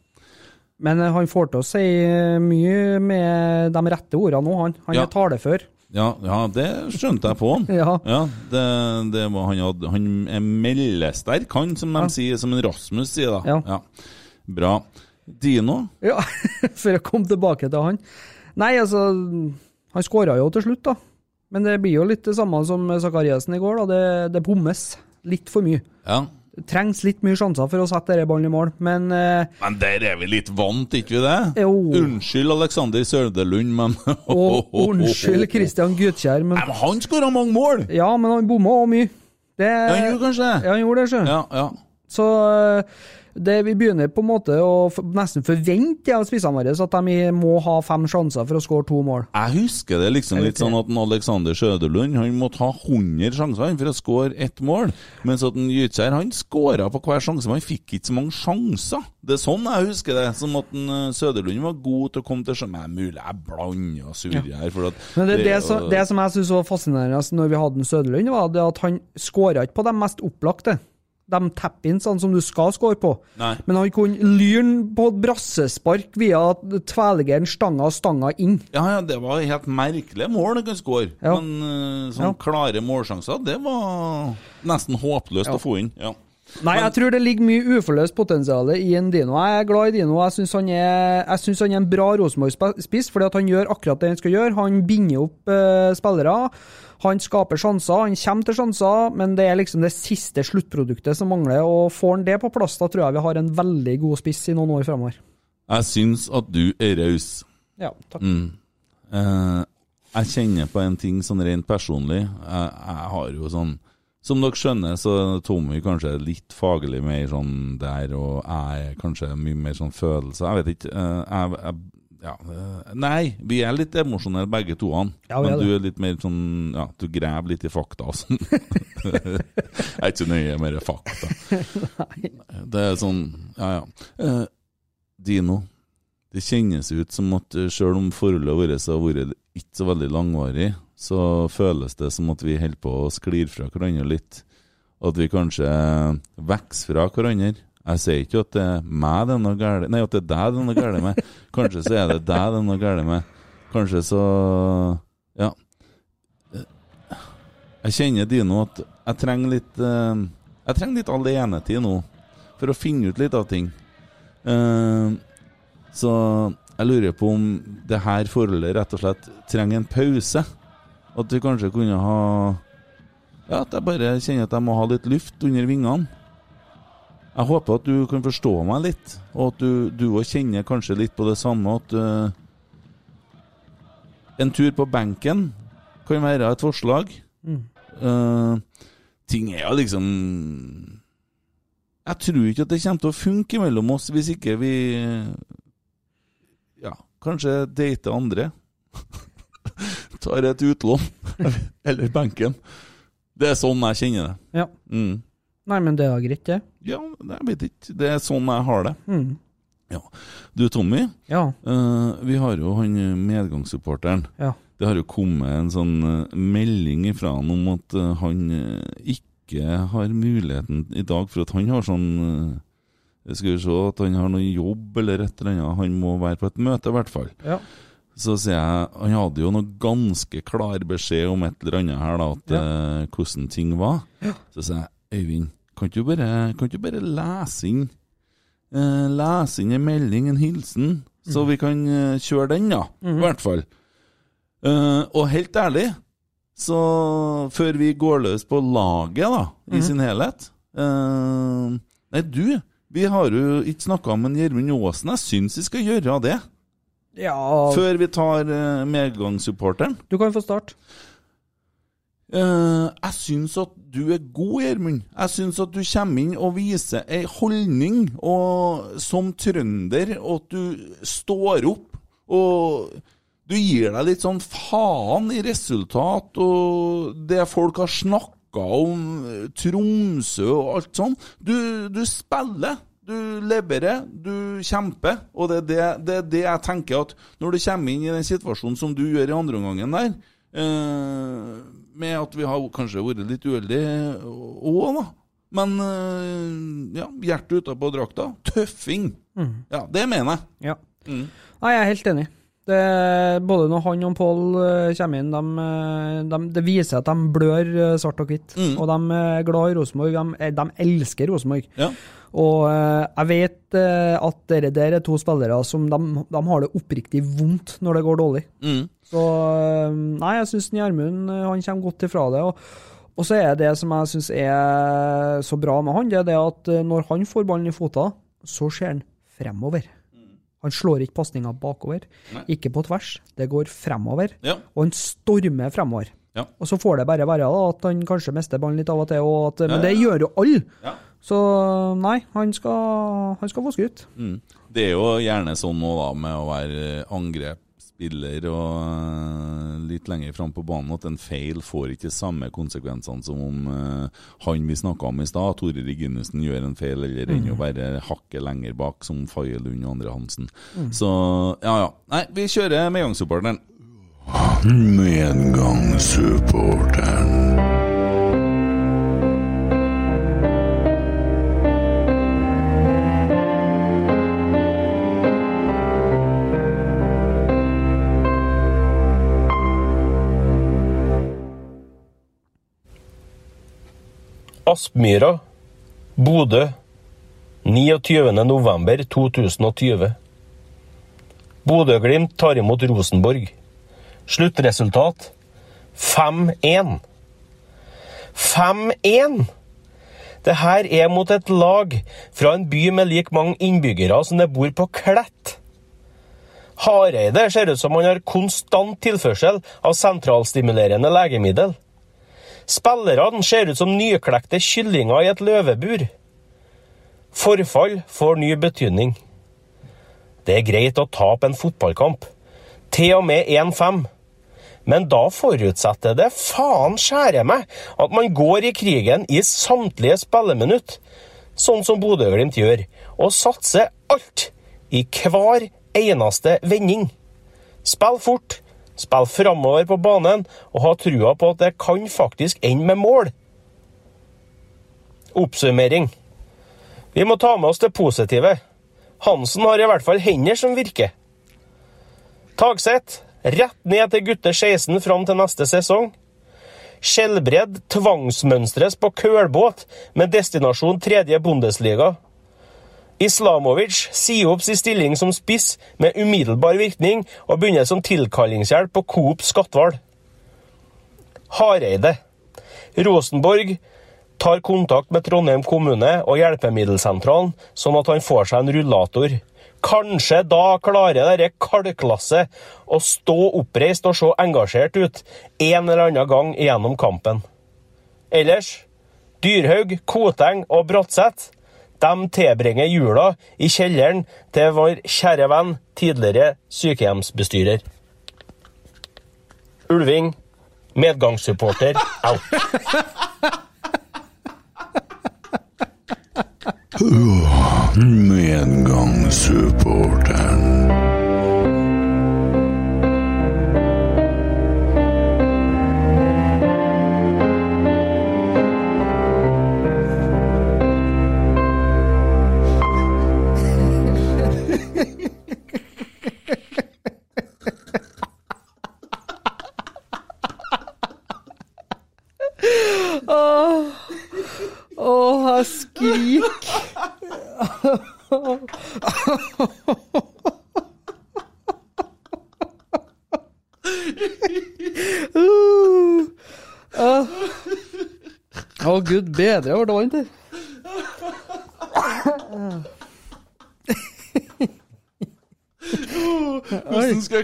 Men eh, han får til å si eh, mye med de rette ordene nå, han. Han Ja. er talefør. Ja, ja, det skjønte jeg på han. [laughs] Ja. Ja, det, det var, han, hadde, han er meldesterk, han, som de sier, som en Rasmus sier, da. Ja. Bra. Dino? Ja, [laughs] for å komme tilbake til han. Nei, altså Han skåra jo til slutt, da. Men det blir jo litt det samme som Sakariassen i går. da. Det, det bommes litt for mye. Ja. Trengs litt mye sjanser for å sette denne ballen i mål, men uh, Men der er vi litt vant, ikke vi det? Jo. Unnskyld Alexander Sørdelund, men Og unnskyld Christian Gutkjær, men Nei, men Han skåra mange mål! Ja, men han bomma òg mye. Det, Ja, han gjorde kanskje det? Ja, han gjorde det, sjøl. Ja, ja. Så eh, det, vi begynner på en måte å nesten forvente av spissene våre at de må ha fem sjanser for å skåre to mål. Jeg husker det liksom litt sånn at Alexander Søderlund Han måtte ha 100 sjanser for å skåre ett mål. Mens at en Gytkjær han skåra på hver sjanse, men han fikk ikke så mange sjanser. Det er sånn jeg husker det. Som at eh, Søderlund var god til å komme til sjanse. Men mulig jeg blander og surrer her. For at Men det, det, det, som, det som jeg syns var fascinerende når vi hadde Søderlund, var det at han skåra ikke på de mest opplagte. De tapper inn sånn som du skal score på. Nei. Men han kunne lyre på brassespark via tverrliggeren stanga og stanga inn. Ja, ja, det var helt merkelige mål han kan skåre. Ja. Men eh, sånn Ja. klare målsjanser, det var nesten håpløst å få inn. Ja. Nei, jeg tror det ligger mye uforløst potensial i en Dino. Jeg er glad i Dino. Jeg syns han, han er en bra Rosenborg-spiss, fordi at han gjør akkurat det han skal gjøre. Han binder opp eh, spillere. Han skaper sjanser, han kommer til sjanser, men det er liksom det siste sluttproduktet som mangler. og Får han det på plass, da tror jeg vi har en veldig god spiss i noen år fremover. Jeg syns at du er raus. Ja, takk. Mm. Eh, jeg kjenner på en ting sånn rent personlig. Jeg, jeg har jo sånn Som dere skjønner, så er Tommy kanskje litt faglig mer sånn der, og jeg er kanskje mye mer sånn følelse. Jeg vet ikke. eh, jeg, jeg, ja, eh, nei, vi er litt emosjonelle begge to. han. Ja, Men du er litt mer sånn Ja, du graver litt i fakta altså. sånn. [laughs] jeg er ikke så nøye med det fakta. [laughs] Det er sånn Ja, ja. Eh, Dino. Det kjennes ut som at eh, selv om forholdet vårt har vært ikke så veldig langvarig, så føles det som at vi holder på å sklir fra hverandre litt. At vi kanskje vokser fra hverandre. Jeg sier ikke at det er meg det er noe galt Nei, at det er deg det er noe galt med. Kanskje så er det deg det er noe galt med. Kanskje så Ja. Jeg kjenner Dino at jeg trenger litt eh, Jeg trenger litt alenetid nå for å finne ut litt av ting. Eh, så jeg lurer på om det her forholdet rett og slett trenger en pause. At vi kanskje kunne ha Ja, at jeg bare kjenner at jeg må ha litt luft under vingene. Jeg håper at du kan forstå meg litt, og at du òg kjenner kanskje litt på det samme. At uh, en tur på benken kan være et forslag. Mm. Uh, ting er jo liksom Jeg tror ikke at det kommer til å funke mellom oss hvis ikke vi Ja, kanskje date andre. [laughs] Tar et utlån. [laughs] Eller benken. Det er sånn jeg kjenner det. Ja. Mm. Nei, men det er greit, det. Ja, jeg vet ikke. Det er sånn jeg har det. Mm. Du, Tommy. Ja. uh, vi har jo han medgangssupporteren. Ja. Det har jo kommet en sånn uh, melding ifra han om at uh, han ikke har muligheten i dag, for at han har sånn Skal vi se at han har noe jobb eller et eller annet. Han må være på et møte, i hvert fall. Ja. Så sier jeg Han hadde jo noe ganske klar beskjed om et eller annet her, da, at, hvordan ting var. Så sier jeg Øyvind, kan ikke du bare, kan ikke du bare lese inn eh, Lese inn en melding, en hilsen, så vi kan eh, kjøre den, da. I hvert fall. Eh, og helt ærlig, så før vi går løs på laget, da, i sin helhet eh, Nei, du, vi har jo ikke snakka med Gjermund Aasen. Jeg syns vi skal gjøre det. Ja, Før vi tar uh, medgangssupporteren. du kan få starte. Eh, jeg syns at du er god, Gjermund. Jeg syns at du kommer inn og viser ei holdning, og som trønder, og at du står opp. Og du gir deg litt sånn faen i resultat, og det folk har snakka om, Tromsø og alt sånn. Du, du spiller. Du leverer, du kjemper, og det er det, det er det jeg tenker at når du kommer inn i den situasjonen som du gjør i andre omgangen der, eh, med at vi har kanskje vært litt uheldige òg, da. Men eh, ja, hjertet utapå drakta. Tøffing. Ja, det mener jeg. Ja. Mm. Nei, jeg er helt enig. Det, både når han og Pål eh, kommer inn, de, eh, de, det viser at de blør eh, svart og hvitt. Mm. Og de er glad i Rosenborg. De, de elsker Rosenborg. Ja. Og jeg vet at dere der er to spillere som de, de har det oppriktig vondt når det går dårlig. Mm. Så nei, jeg syns Gjermund kommer godt ifra det. Og, og så er det som jeg syns er så bra med han, det er det at når han får ballen i fota, så ser han fremover. Han slår ikke pasninga bakover, Nei. ikke på tvers. Det går fremover. Ja. Og han stormer fremover. Ja. Og så får det bare være da, at han kanskje mister ballen litt av og til, og at, men Ja, det gjør jo alle. Ja. Så nei, han skal, han skal få skryt. Mm. Det er jo gjerne sånn nå da med å være angrepsspiller og eh, litt lenger fram på banen at en feil får ikke samme konsekvensene som om uh, han vi snakka om i stad, Tore Reginussen, gjør en feil, eller enn å være hakket lenger bak som Faye Lund og Andre Hansen. Så ja, ja. Nei, vi kjører medgangssupporteren. Medgangssupporteren. Aspmyra, Bodø, 29. november 2020. Bodø-Glimt tar imot Rosenborg. Sluttresultat 5-1. 5-1! Det her er mot et lag fra en by med like mange innbyggere som det bor på Klett. Hareide ser ut som han har konstant tilførsel av sentralstimulerende legemiddel. Spillerne ser ut som nyklekte kyllinger i et løvebur. Forfall får ny betydning. Det er greit å tape en fotballkamp, til og med 1-5. Men da forutsetter det faen skjære meg at man går i krigen i samtlige spilleminutt, sånn som Bodø-Glimt gjør, og satser alt i hver eneste vending. Spill fort, spill framover på banen, og ha trua på at det kan faktisk ende med mål. Oppsummering. Vi må ta med oss det positive. Hansen har i hvert fall hender som virker. Tagseth, rett ned til gutter 16 fram til neste sesong. Skjelbred tvangsmønstres på kølbåt med destinasjon tredje Bundesliga. Islamovic sier opp sin stilling som spiss med umiddelbar virkning og begynner som tilkallingshjelp på Coop Skatval. Hareide. Rosenborg tar kontakt med Trondheim kommune og hjelpemiddelsentralen, sånn at han får seg en rullator. Kanskje da klarer dette kalklasset å stå oppreist og se engasjert ut en eller annen gang gjennom kampen. Ellers, Dyrhaug, Koteng og Bratseth de tilbringer jula i kjelleren til vår kjære venn, tidligere sykehjemsbestyrer. Ulving, medgangssupporter, out. Medgangssupporteren.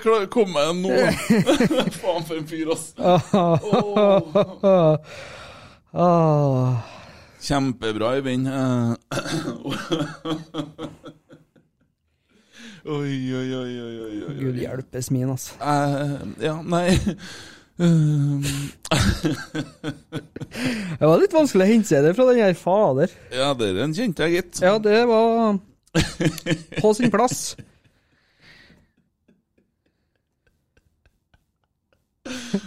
Jeg komme meg nå? [laughs] Faen, for en fyr, ass. [laughs] Ah. Kjempebra, i vind [laughs] Oi, oi, oi, oi, oi, oi. Gud hjelpes min, altså. Uh, ja, nei Eh, Det var litt vanskelig å hente seg det fra den her fader. Ja, den kjente jeg, gitt. Ja, det var på sin plass.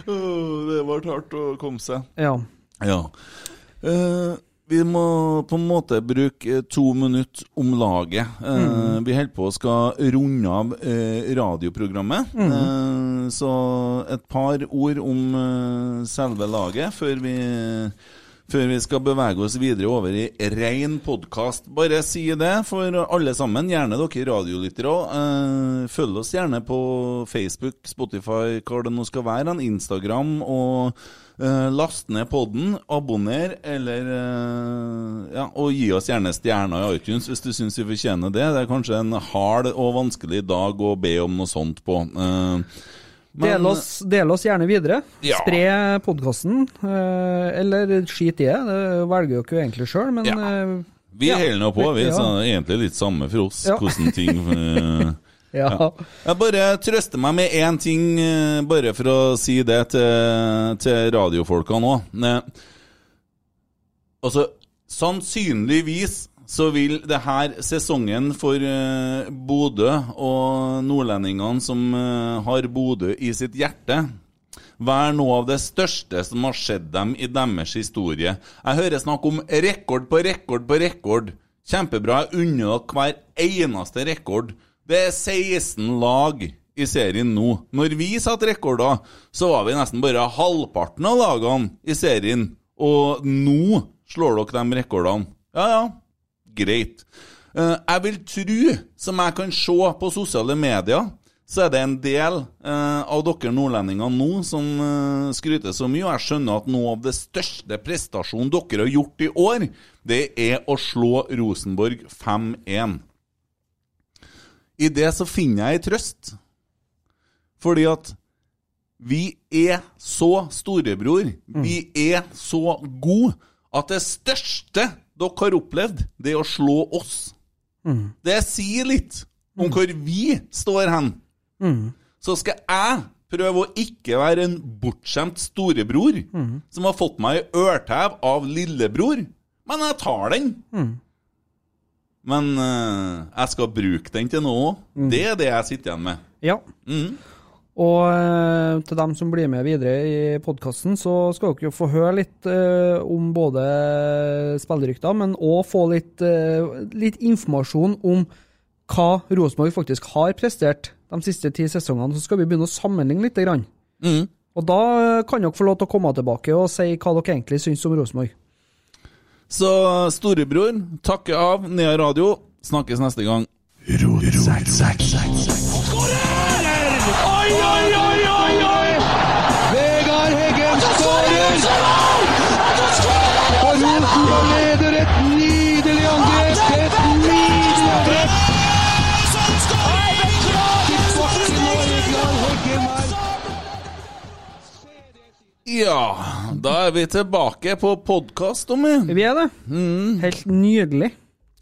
Det ble hardt å komme seg. Ja. Ja. Eh, vi må på en måte bruke eh, to minutter om laget. Eh, Vi holder på å skal runde av eh, radioprogrammet. Eh, så et par ord om eh, selve laget før vi før vi skal bevege oss videre over i rein podkast. Bare si det for alle sammen, gjerne dere radiolyttere òg. Eh, følg oss gjerne på Facebook, Spotify, hva det nå skal være, Instagram. og eh, Last ned podden, abonner, eller eh, ja, Og gi oss gjerne stjerner i iTunes hvis du syns vi fortjener det. Det er kanskje en hard og vanskelig dag å be om noe sånt på. Men- Del oss, del oss gjerne videre. Ja. Spre podkasten, eller skit i det. Det velger jo ikke egentlig sjøl, men Ja. eh, Vi Ja. holder nå på, vi. Ja. Så egentlig litt samme for oss hvordan ting [laughs] Ja. ja. Jeg bare trøster meg med én ting, eh, bare for å si det til, til radiofolka nå. Altså, sannsynligvis så vil det her sesongen for uh, Bodø og nordlendingene som uh, har Bodø i sitt hjerte, være noe av det største som har skjedd dem i deres historie. Jeg hører snakk om rekord på rekord på rekord. Kjempebra. Jeg unner dere hver eneste rekord. Det er 16 lag i serien nå. Når vi satte rekorder, så var vi nesten bare halvparten av lagene i serien. Og nå slår dere de rekordene. Ja, ja. Greit. Eh, jeg vil tro, som jeg kan se på sosiale medier, så er det en del eh, av dere nordlendinger nå som eh, skryter så mye. Og jeg skjønner at noe av det største prestasjonen dere har gjort i år, det er å slå Rosenborg 5-1. I det så finner jeg en trøst. Fordi at vi er så storebror, vi er så gode, at det største dere har opplevd, det er å slå oss. Det sier litt om hvor vi står hen. Så skal jeg prøve å ikke være en bortskjemt storebror som har fått meg i ørtev av lillebror, men jeg tar den. Men uh, jeg skal bruke den til noe òg. Det er det jeg sitter igjen med. ja. Mhm. Og eh, til dem som blir med videre i podkasten, så skal dere jo få høre litt eh, om både spillerykter, men òg få litt, eh, litt informasjon om hva Rosenborg faktisk har prestert de siste ti sesongene. Så skal vi begynne å sammenligne litt. Grann. Mhm. Og da kan dere få lov til å komme tilbake og si hva dere egentlig syns om Rosenborg. Så storebror takke av Nea Radio. Snakkes neste gang. Oi, oi, oi, oi, oi! Vegard Heggen skårer! Og Rosenborg leder et nydelig angrep! Et nydelig angrep! Ja, da er vi tilbake på podkast, Tommy. Vi er det. Helt nydelig.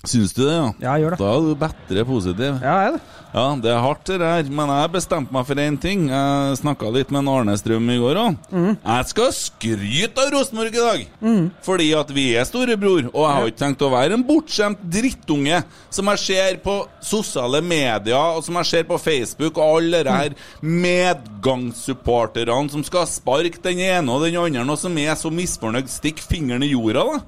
Syns du det, ja? Ja, jeg gjør det. Da er du bedre positiv. Ja, jeg er det. Ja, det er hardt det der, men jeg bestemte meg for én ting. Jeg snakka litt med Arne Strøm i går òg. Jeg skal skryte av Rosenborg i dag! Fordi at vi er storebror, og jeg har ikke tenkt å være en bortskjemt drittunge som jeg ser på sosiale medier, og som jeg ser på Facebook, og alle de her medgangssupporterne som skal sparke den ene og den andre, og som er så misfornøyd, stikk fingeren i jorda, da.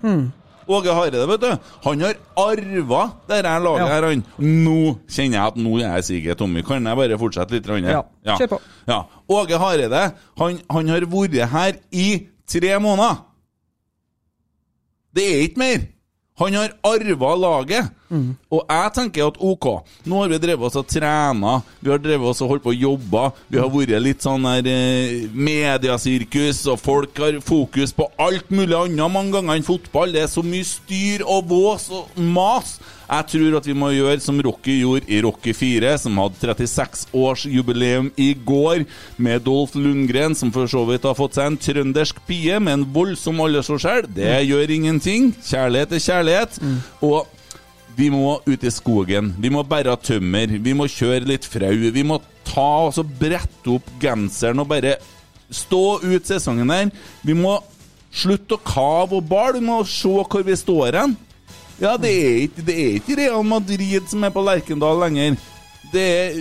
Åge Hareide, vet du, han har arva dette laget Ja. her, han. Nå kjenner jeg at nå er jeg sikker, Tommy. Kan jeg bare fortsette litt? Ja. Ja, kjør på. Ja. Åge Hareide, han, han har vært her i tre måneder. Det er ikke mer. Han har arva laget. Og jeg tenker at ok, nå har vi drevet oss og trena, vi har drevet oss og holdt på å jobbe, vi har vært litt sånn der eh, mediasirkus, og folk har fokus på alt mulig annet mange ganger enn fotball. Det er så mye styr og vås og mas. Jeg tror at vi må gjøre som Rocky gjorde i Rocky 4, som hadde 36 års jubileum i går, med Dolph Lundgren, som for så vidt har fått seg en trøndersk pie med en voldsom aldersforskjell. Det gjør ingenting. Kjærlighet er kjærlighet. Og vi må ut i skogen. Vi må bære tømmer. Vi må kjøre litt frau. Vi må ta og så brette opp genseren og bare stå ut sesongen der. Vi må slutte å kave og bale. Vi må se hvor vi står hen. Ja, det er ikke, det er ikke Real Madrid som er på Lerkendal lenger. Det er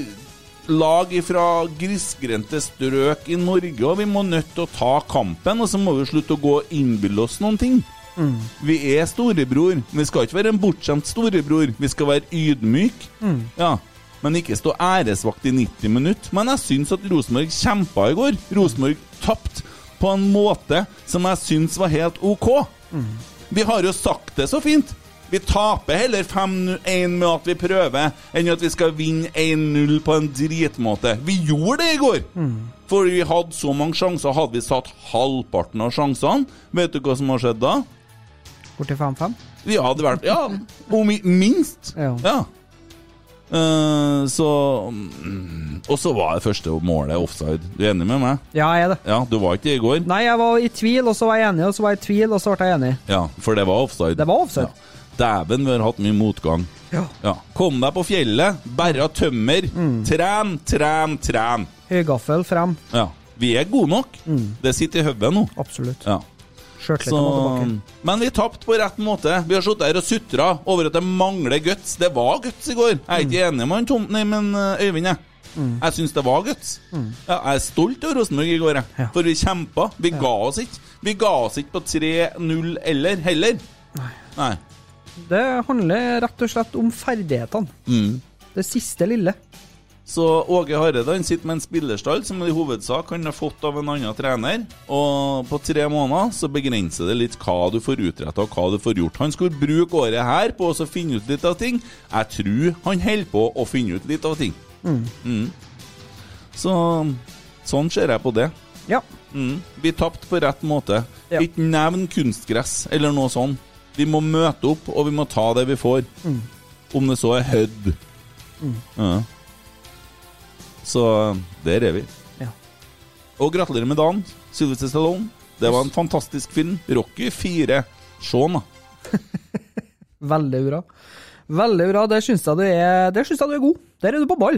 lag fra grisgrendte strøk i Norge, og vi må nødt til å ta kampen. Og så må vi slutte å gå og innbille oss noen ting. Vi er storebror. Vi skal ikke være en bortskjemt storebror. Vi skal være ydmyk. Ja. Men ikke stå æresvakt i 90 minutter. Men jeg syns at Rosenborg kjempa i går. Rosenborg tapte på en måte som jeg syns var helt OK. Vi har jo sagt det så fint. Vi taper heller 5-1 med at vi prøver, enn at vi skal vinne 1-0 på en dritmåte. Vi gjorde det i går! For vi hadde så mange sjanser. Hadde vi satt halvparten av sjansene, vet du hva som har skjedd da? Borti 5-5. Vi hadde vært Ja, om minst. Ja. Ja. Uh, så mm, Og så var det første målet offside. Du er enig med meg? Ja, jeg er det. Ja, du var ikke det i går? Nei, jeg var i tvil, og så var jeg enig, og så var jeg i tvil, og så ble jeg enig. Ja, for det var offside. Det var offside. Ja. Dæven, vi har hatt mye motgang. Ja. Ja. Kom deg på fjellet, bæra tømmer. Mm. Tren, tren, tren. Høygaffel frem. Ja. Vi er gode nok. Det sitter i hodet nå. Absolutt. Ja. Så, men vi tapte på rett måte. Vi har sittet her og sutra over at det mangler guts. Det var guts i går. Jeg er ikke enig med Tom, nei, men eh, Øyvind. Jeg, jeg syns det var guts. Ja, jeg er stolt av Rosenborg i går. Ja. for vi kjempa. Vi ga oss ikke. Vi ga oss ikke på 3-0 eller heller. Nei. Det handler rett og slett om ferdighetene. Mm. Det siste lille. Så Åge Hareide han sitter med en spillerstall som i hovedsak han har fått av en annen trener. Og på tre måneder så begrenser det litt hva du får utretta og hva du får gjort. Han skulle bruke året her på å finne ut litt av ting. Jeg tror han holder på å finne ut litt av ting. Mm. Så sånn ser jeg på det. Ja. Mm. Vi tapte på rett måte. Ja. Ikke nevn kunstgress eller noe sånt. Vi må møte opp, og vi må ta det vi får. Om det så er Hødd. Ja. Så der er vi. Ja. Og gratulerer med dagen, Sylvester Stallone. Det var en fantastisk film. Rocky 4. Se den, da. [laughs] Veldig bra. Veldig bra. Der syns jeg du er Der syns jeg du er god. Der er du på ball.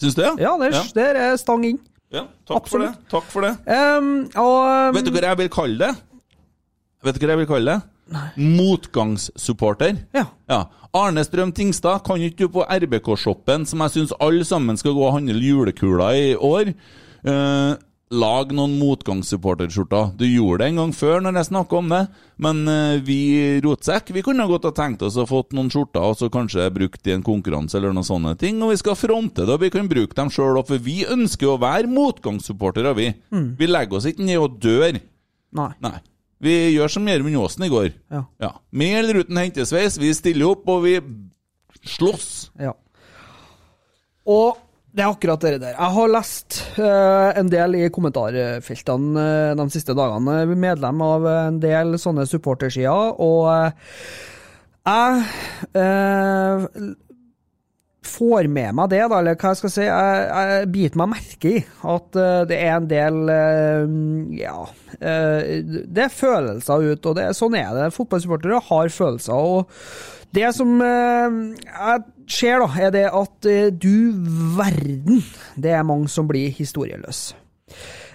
Syns du ja? Ja, der, ja. der er stang inn. ja takk for det. Takk for det. Um, og um, Vet du hva jeg vil kalle det? Vet du hva jeg vil kalle det? Motgangssupporter. Ja. Ja. Arne Strøm Tingstad, kan ikke du på RBK-shoppen, som jeg syns alle sammen skal gå og handle julekuler i år, eh, lag noen motgangssupporterskjorter? Du gjorde det en gang før når jeg snakka om det, men eh, vi Rotsekk vi kunne godt ha tenkt oss å fått noen skjorter og så kanskje brukt i en konkurranse eller noen sånne ting, og vi skal fronte det, og vi kan bruke dem sjøl òg, for vi ønsker å være motgangssupportere, vi. Vi legger oss ikke ned og dør. Nei. Nei. Vi gjør som Gjermund Aasen i går. Ja. Med eller uten hentesveis, vi stiller opp, og vi slåss. Ja. Og det er akkurat det der. Jeg har lest uh, en del i kommentarfeltene uh, de siste dagene. Jeg er medlem av en del sånne supportersider, og uh, jeg får med meg det, da, eller hva jeg skal si. Jeg, jeg biter meg merke i at uh, det er en del uh, Ja, Uh, det er følelser ut, og det, sånn er det. Fotballsupportere har følelser. og det som jeg ser, da, er det at du verden, det er mange som blir historieløse.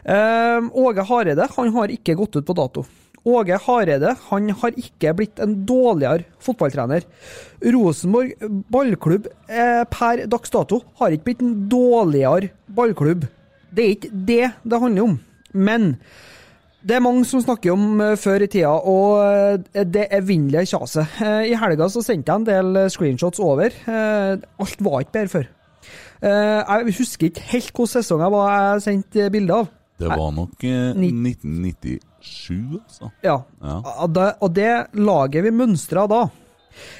Åge Hareide han har ikke gått ut på dato. Åge Hareide han har ikke blitt en dårligere fotballtrener. Rosenborg ballklubb eh, per dags dato har ikke blitt en dårligere ballklubb. Det er ikke det det handler om. Men det er mange som snakker om eh, før i tida, og eh, det evinnelige kjaset. Eh, I helga så sendte jeg en del screenshots over. Alt var ikke bedre før. Jeg husker ikke helt hvilken sesong jeg var jeg sendte bilde av. Det var nok eh, 1997, altså. Ja. Ja. Og det, og det laget vi mønstra da,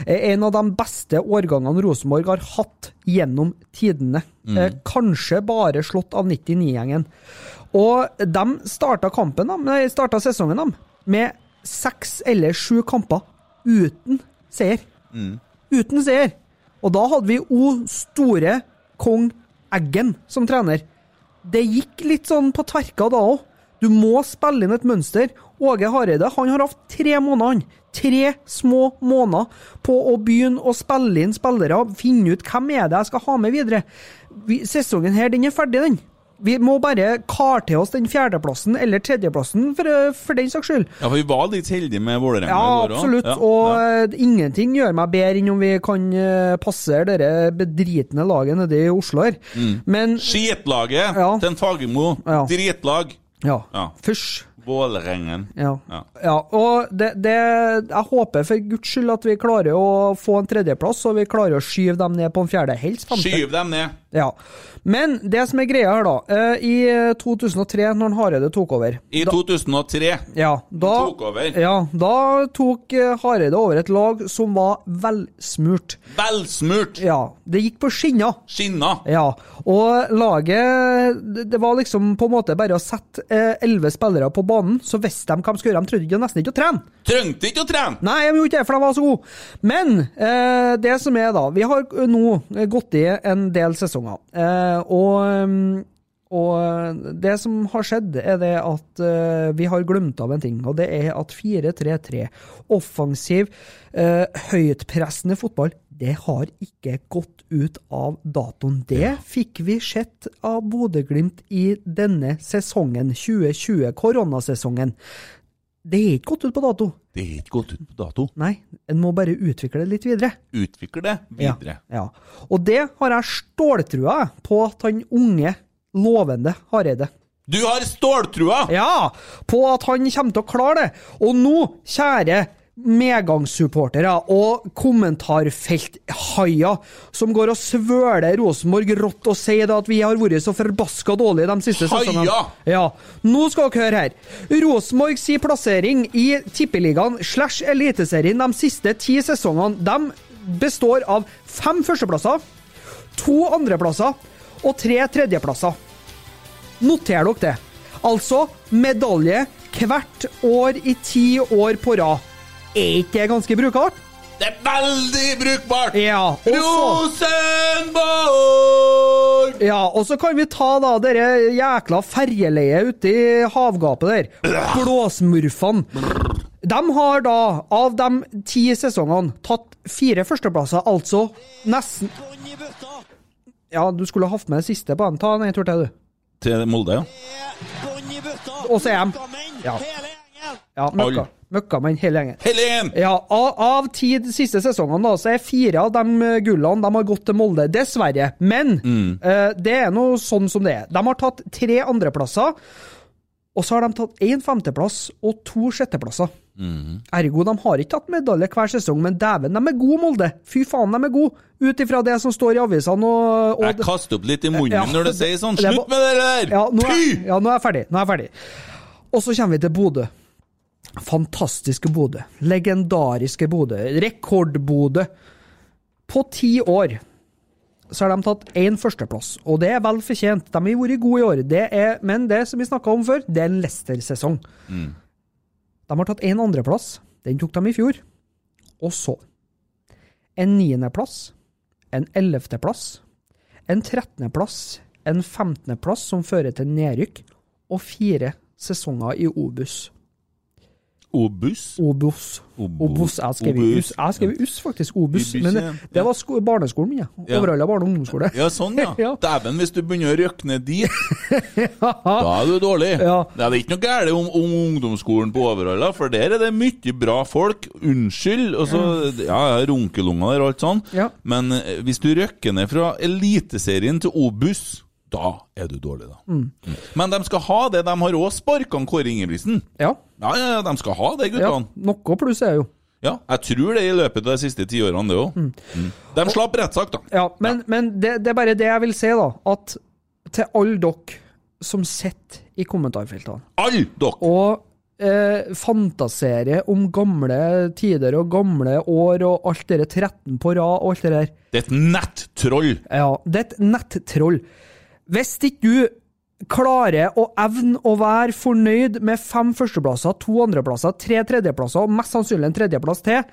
er en av de beste årgangene Rosenborg har hatt gjennom tidene. Eh, kanskje bare slått av 99-gjengen. Og de starta kampen, nei, starta sesongen de, med seks eller sju kamper uten seier. Uten seier. Og da hadde vi O store kong Eggen som trener. Det gikk litt sånn på tverka da òg. Du må spille inn et mønster. Åge Hareide han har hatt tre måneder, han. Tre små måneder på å begynne å spille inn spillere, finne ut hvem er det jeg skal ha med videre. Sesongen her, den er ferdig, den. Vi må bare kare til oss den fjerdeplassen eller tredjeplassen, for, for den saks skyld. Ja, for vi var litt heldige med Vålerenga Ja, i går òg. absolutt. Ja, og ja. eh, ingenting gjør meg bedre enn om vi kan eh, passere dere bedritne laget nede i Oslo her. Mm. Men Skitlaget Ja. til Fagermo. Ja. Dritlag. ja, Ja. fysj. Vålerengen. Ja. Ja. ja. Og det, det Jeg håper for guds skyld at vi klarer å få en tredjeplass, og vi klarer å skyve dem ned på en fjerde, helst femte. Skyv dem ned. Ja. Men det som er greia her, da eh, I 2003, når Hareide tok over I 2003. ja, da, tok over. Ja, da tok eh, Hareide over et lag som var velsmurt. Velsmurt. Ja, det gikk på skinner. Skinna. Ja, og laget Det var liksom på en måte bare å sette eh, elleve spillere på banen, så visste de hva de skulle gjøre. De trengte ikke nesten ikke å trene. Trengte ikke å trene. Nei, de gjorde ikke det, for de var så gode. Men eh, det som er, da Vi har nå gått i en del sesonger, eh, og mm, og det som har skjedd, er det at eh, vi har glemt av en ting, og det er at 4-3-3, offensiv, eh, høytpressende fotball, det har ikke gått ut av datoen. Det fikk vi sett av Bodø-Glimt i denne sesongen, 2020, koronasesongen. Det er ikke gått ut på dato. Det er ikke gått ut på dato. Nei, en må bare utvikle det litt videre. Utvikle det videre. Ja, ja. Og det har jeg ståltrua på at han unge, lovende Hareide Du har ståltrua! Ja! På at han kommer til å klare det. Og nå, kjære medgangssupportere og kommentarfelthaier som går og svøler Rosenborg rått og sier at vi har vært så forbaska dårlige de siste sesongene. Ja. Nå skal dere høre her. Rosenborg si plassering i Tippeligaen slash Eliteserien de siste ti sesongene de består av fem førsteplasser, to andreplasser og tre tredjeplasser. Noter dere det. Altså medalje hvert år i ti år på rad. Er ikke det ganske brukbart? Det er veldig brukbart! Ja. Rosenborg! ja, og så kan vi ta da dere jækla ferjeleiet ute i havgapet der. Blåsmurfene. De har da, av de ti sesongene, tatt fire førsteplasser, altså nesten Ja, du skulle hatt med det siste på den. Ta en tur til, du. Til Molde, ja. Og så er de Ja. Ja, møkka. Alle. Møkkamenn hele gjengen. Hele gjengen! Ja, av, av ti de siste sesongene da, så er fire av de eh, gullene de har gått til Molde, dessverre. Men eh, det er nå sånn som det er. De har tatt tre andreplasser, og så har de tatt én femteplass og to sjetteplasser. Ergo, de har ikke tatt medalje hver sesong, men dæven, de er gode, Molde. Fy faen, de er gode. Ut ifra det som står i avisene og, og Jeg kaster opp litt i munnen Ja, når du sier sånn. Slutt med det der! ja, nå er, ja, nå er jeg ferdig. Nå er jeg ferdig. Og så kommer vi til Bodø. Fantastiske Bodø. Legendariske Bodø. Rekord-Bodø. På ti år så har de tatt én førsteplass, og det er vel fortjent. De har vært gode i år, det er, men det som vi snakka om før, det er en Leicester-sesong. De har tatt én andreplass, den tok de i fjor. Og så en niendeplass, en ellevteplass, en trettendeplass, en femtendeplass som fører til nedrykk, og fire sesonger i Obus. Obus. Obos. Obos. Jeg skrev us, jeg skrev us faktisk. Obus. Obus, Men det var sko barneskolen min, ja. Overhalla barne- og ungdomsskole. Ja, sånn, ja. [laughs] Ja. Dæven, hvis du begynner å røkke ned dit, [laughs] da er du dårlig. Ja. Det er ikke noe galt om, om ungdomsskolen på Overhalla, for der er det mye bra folk. Unnskyld. Og så, ja, ja, runkelunger der og alt sånn. Ja. Men eh, hvis du røkker ned fra Eliteserien til Obus, da er du dårlig, da. Mm. Men de skal ha det. De har òg sparka Kåre Ingebrigtsen. Ja. Ja, ja, ja, de skal ha det, ja. Noe pluss er jo. Ja, jeg tror det i løpet av de siste tiårene, det òg. Mm. De slapp rettssak, da. Ja, men, men det, det er bare det jeg vil si, da. At til alle dere som sitter i kommentarfeltene Alle dere! og eh, fantaserer om gamle tider og gamle år og alt det der 13 på rad og alt det der. Det er et nettroll! Ja, det er et nettroll. Hvis ikke du klarer å evne å være fornøyd med fem førsteplasser, to andreplasser, tre tredjeplasser og mest sannsynlig en tredjeplass til,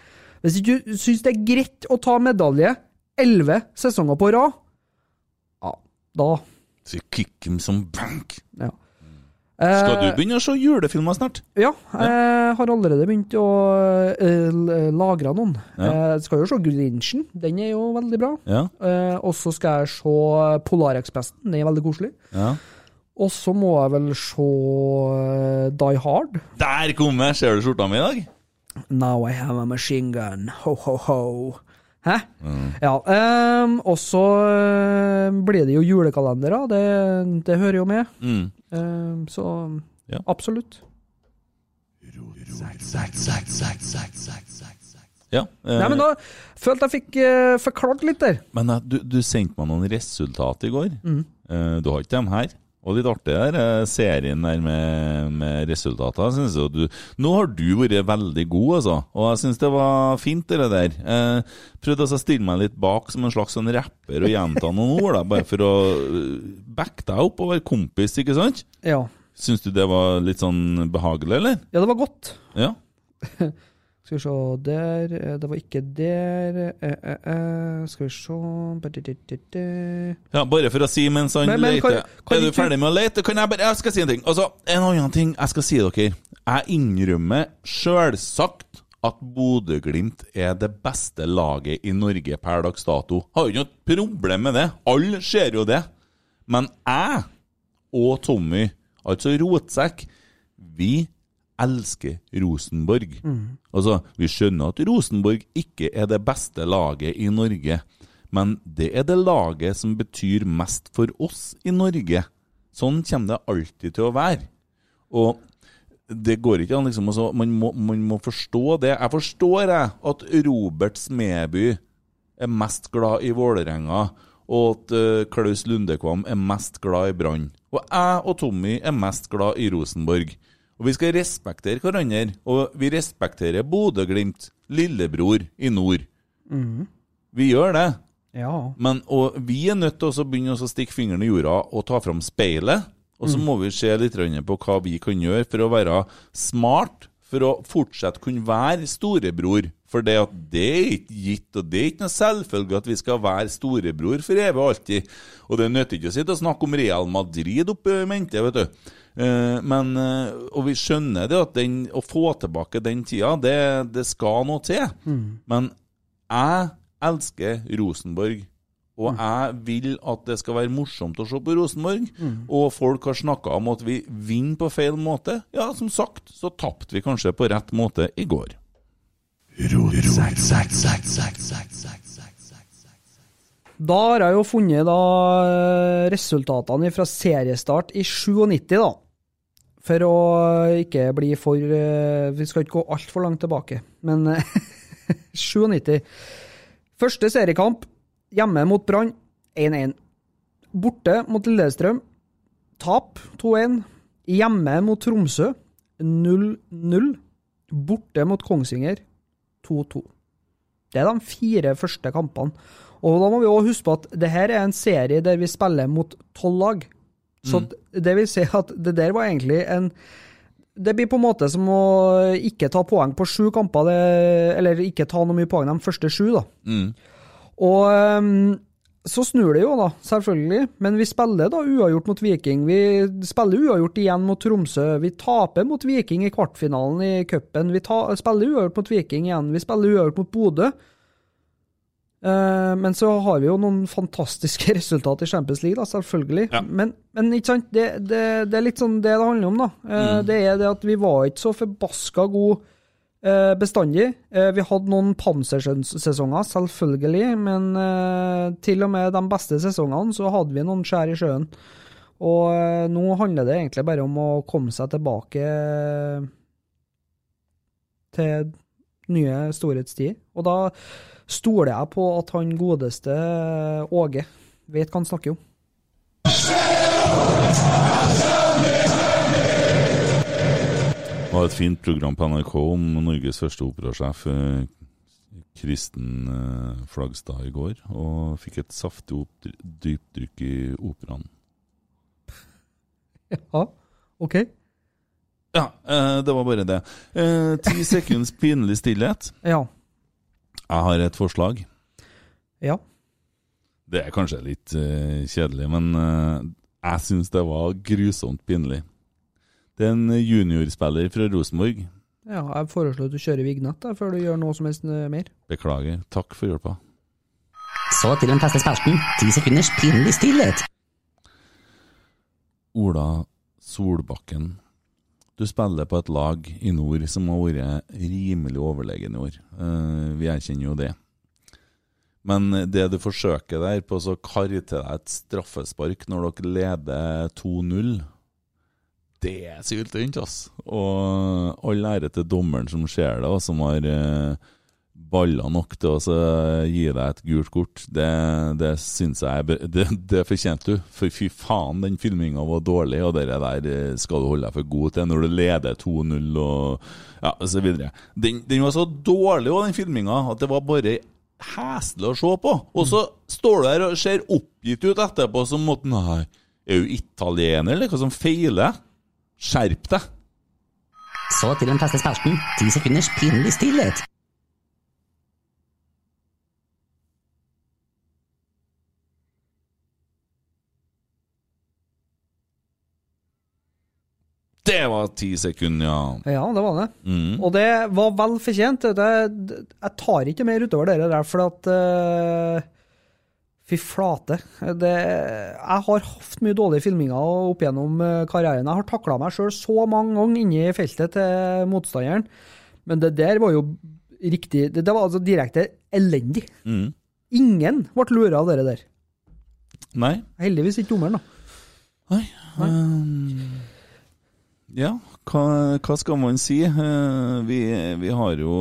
hvis ikke du syns det er greit å ta medalje elleve sesonger på rad, ja, da Så kick him som bank. ja. Skal du Eh, begynne å se julefilmer snart? Ja, jeg har allerede begynt å eh, lagre noen. Ja. Jeg skal jo se Grinchen, den er jo veldig bra. Ja. Eh, og så skal jeg se Polarekspressen, den er veldig koselig. ja. Og så må jeg vel se eh, Die Hard. Der kom jeg! Ser du skjorta mi i dag? Now I have a machine gun, ho ho ho. Hæ? Ja. Um, og så eh, blir det jo julekalendere, det, det hører jo med. Mm. Ehm, så Ja. absolutt. Ja. eh, Nei, men da følte jeg fikk eh, forklart litt der. Men eh, du, du sendte meg noen resultat i går. Mm. Eh, du har ikke dem her. Og litt artig der, eh, serien der med, med resultater. Synes jeg, du, nå har du vært veldig god, altså. Og jeg syns det var fint, det der. Eh, prøvde altså å stille meg litt bak som en slags sånn rapper og gjenta noen ord, da, bare for å eh, backe deg opp og være kompis, ikke sant? Ja. Syns du det var litt sånn behagelig, eller? ja, det var godt. Ja. [laughs] Skal vi se Der eh, Det var ikke der. Eh, eh, eh, skal vi se Ja, Bare for å si mens han Men- men leter. kan- kan er du ferdig med å lete? Kan jeg bare Jeg skal si en ting. Altså, En annen ting jeg skal si dere. Jeg innrømmer sjølsagt at Bodø-Glimt er det beste laget i Norge per dags dato. Har jo ikke noe problem med det. Alle ser jo det. Men jeg og Tommy, altså Rotsekk, vi elsker Rosenborg. Altså, Vi skjønner at Rosenborg ikke er det beste laget i Norge, men det er det laget som betyr mest for oss i Norge. Sånn kommer det alltid til å være. Og det går ikke an, liksom. Altså, man, må, man må forstå det. Jeg forstår jeg at Robert Smeby er mest glad i Vålerenga, og at uh, Klaus Lundekvam er mest glad i Brann. Og jeg og Tommy er mest glad i Rosenborg. Og vi skal respektere hverandre, og vi respekterer Bodø-Glimt, lillebror i nord. Vi gjør det. Ja. Men og vi er nødt til å begynne å stikke fingeren i jorda og ta fram speilet. Og så må vi se litt på hva vi kan gjøre for å være smart, for å fortsette kunne være storebror. For det, at det er ikke gitt, og det er ikke noe selvfølge at vi skal være storebror for evig og alltid. Og det nytter ikke å sitte og snakke om Real Madrid oppe i mente, vet du. Eh, Men, eh, og vi skjønner det at den, å få tilbake den tida, det, det skal noe til. Men jeg elsker Rosenborg. Og jeg vil at det skal være morsomt å se på Rosenborg. Og folk har snakka om at vi vinner på feil måte. Ja, som sagt, så tapte vi kanskje på rett måte i går. Da har jeg jo funnet da eh, resultatene fra seriestart i 97, da. For å ikke bli for eh, Vi skal ikke gå altfor langt tilbake, men eh, [laughs] 97. Første seriekamp hjemme mot Brann 1-1. Borte mot Lillestrøm tap 2-1. Hjemme mot Tromsø 0-0. Borte mot Kongsvinger 2-2. Det er de fire første kampene. Og da må vi også huske på at det her er en serie der vi spiller mot tolv lag. Så det vil si at det der var egentlig en Det blir på en måte som å ikke ta poeng på sju kamper, eller ikke ta noe mye poeng de første sju, da. Og ehm, så snur det jo, da, selvfølgelig. Men vi spiller da uavgjort mot Viking. Vi spiller uavgjort igjen mot Tromsø. Vi taper mot Viking i kvartfinalen i cupen. Vi ta, spiller uavgjort mot Viking igjen. Vi spiller uavgjort mot Bodø. Eh, men så har vi jo noen fantastiske [laughs] resultater i Champions League, da, selvfølgelig. Ja. Men, men ikke sant, det, det, det er litt sånn det det handler om, da. Mm. Det er det at vi var ikke så forbaska gode eh, bestandig. Eh, vi hadde noen pansersesonger, selvfølgelig, men eh, til og med de beste sesongene så hadde vi noen skjær i sjøen. Og eh, nå handler det egentlig bare om å komme seg tilbake til nye storhetstider. Og da stoler jeg på at han godeste Åge vet hva han snakker om. Det var et fint program på NRK om Norges første operasjef, eh, Kristen eh, Flagstad, i går. Og fikk et saftig dypdykk i operaen. [laughs] Ja, ok. Ja, eh, det var bare det. Ti sekunds pinlig stillhet. Ja. Jeg har et forslag. Ja. Det er kanskje litt uh, kjedelig, men uh, jeg syns det var grusomt pinlig. Det er en juniorspiller fra Rosenborg. ja jeg foreslår at du kjører vignett da, før du gjør noe som helst eh, mer. Beklager. Takk for hjelpa. Så til den feste spelten. Ti sekunders pinlig stillhet. Ola Solbakken. Du spiller på et lag i nord som har vært rimelig overlegen i år. Eh, vi erkjenner jo det. Men det du forsøker der på å karre til deg et straffespark når dere leder 2-0, det er syltynt, ass. Og all ære til dommeren som ser det, og som har eh, baller nok til å gi deg et gult kort. Det, det syns jeg Det, det fortjente du. For fy faen, den filminga var dårlig, og det der eh, skal du holde deg for god til når du leder 2-0 og ja, videre. Den, den var så dårlig, og den filminga, at det var bare heslig å se på. Og så står du der og ser oppgitt ut etterpå som at Nei, er du italiener, eller hva som feiler? Skjerp deg! Så til den faste spalten. Ti sekunders pinlig stillhet. Det var ti sekunder, ja. Ja, det var det. Mm. Og det var vel fortjent. Det, jeg tar ikke mer utover det der, for at uh, Fy flate. Det, jeg har hatt mye dårlige filminger opp gjennom eh, karrieren. Jeg har takla meg sjøl så mange ganger inni feltet til motstanderen, men det der var jo riktig Det, det var altså direkte elendig. Mm. Ingen ble lura av det der. Nei. Heldigvis ikke dommeren, da. Nei. ehm, ja, hva, hva skal man si? Eh, vi, vi har jo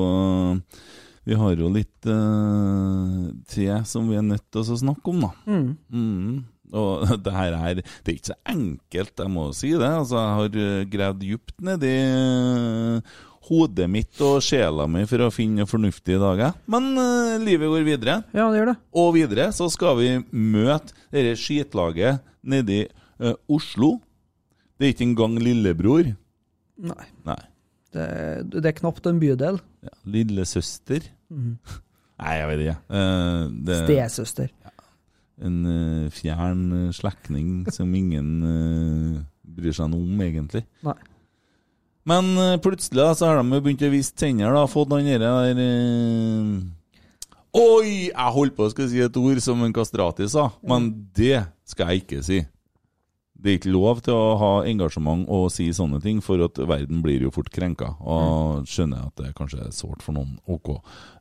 Vi har jo litt uh, te som vi er nødt til å snakke om, da. Mm. Mm. Og [laughs] det her er Det er ikke så enkelt, jeg må si det. Altså, jeg har eh, gravd dypt nedi eh, hodet mitt og sjela mi for å finne fornuftig i dag. Men uh, livet går videre. Ja, det gjør det. Og videre så skal vi møte dette skitlaget nede i eh, Oslo. Det er ikke engang lillebror. Nei. Nei. Det, det er knapt en bydel. Ja, lillesøster. [laughs] Nei, jeg vet ikke. Uh, det, Stesøster. en uh, fjern eh, slektning som ingen uh, bryr seg noe om, egentlig. Nei. Men plutselig da, så har de begynt å vise tenner, da. Fått han derre der Oi! Jeg holdt på å skulle si et ord som en kastrati sa, men det skal jeg ikke si. Det er ikke lov til å ha engasjement og si sånne ting, for at verden blir jo fort krenka. Og skjønner jeg at det kanskje er sårt for noen. Ok.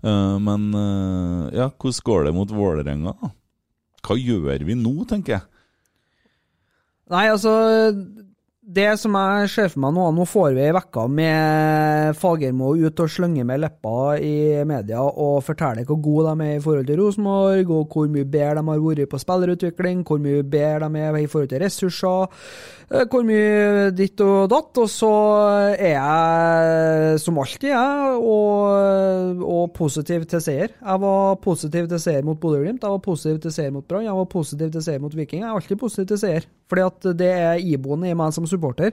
Eh, men eh, ja, hvordan går det mot Vålerenga? Hva gjør vi nå, tenker jeg? Nei, altså Det som jeg ser for meg nå, nå får vi ei uke med Fagermo ut og slenge med leppa i media og fortelle hvor gode de er i forhold til Rosenborg, og hvor mye bedre de har vært på spillerutvikling, hvor mye bedre de er i forhold til ressurser, eh, hvor mye ditt og datt. Og så er jeg som alltid, jeg, og, og positiv til seier. Jeg var positiv til seier mot Bodø-Glimt, jeg var positiv til seier mot Brann, jeg var positiv til seier mot Viking. Jeg er alltid positiv til seier, fordi at det er iboende i meg som supporter.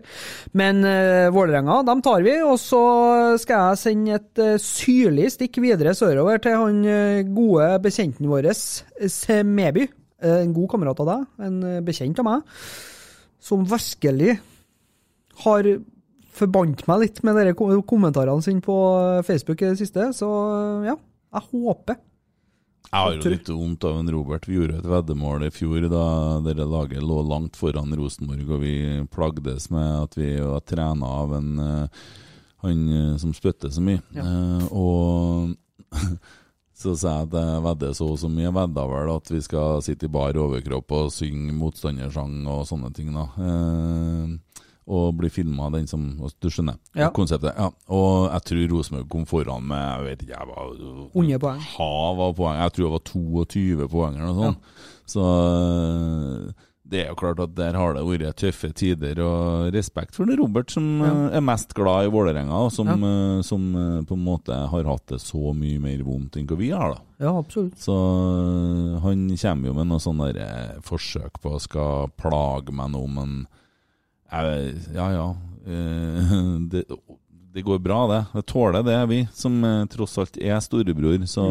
Men uh, Vålerenga, dem tar vi, og så skal jeg sende et uh, syrlig stikk videre sørover til han uh, gode bekjenten vår, Semeby. En god kamerat av deg, en bekjent av meg, som virkelig har forbandt meg litt med dere kommentarene sine på Facebook i det siste. Så ja, jeg håper. Jeg har jo litt vondt av en Robert. Vi gjorde et veddemål i fjor da dere laget lå langt foran Rosenborg, og vi plagdes med at vi var trena av en eh, han eh, som spytter så mye. Eh, og [laughs] så sa jeg at jeg vedder så og så mye. Jeg vedda vel at vi skal sitte i bar overkropp og synge motstandersang og sånne ting. da. Eh, og bli filma, den som Du skjønner Ja. konseptet? Ja. Og jeg tror Rosenborg kom foran med jeg vet ikke, jeg var 100 poeng. hav av poeng. Jeg tror det var 22 poeng eller noe sånt. Så øh, Det er jo klart at der har det vært tøffe tider, og respekt for det Robert, som ja. er mest glad i Vålerenga, og som, ja. som eh, på en måte har hatt det så mye mer vondt enn hva vi har, da. Ja, absolutt. Så han kommer jo med noe sånn eh, forsøk på å skal plage meg nå, men Ja, ja. eh, [laughs] det, det går bra, det. Jeg tåler det, vi. Som eh, tross alt er storebror, så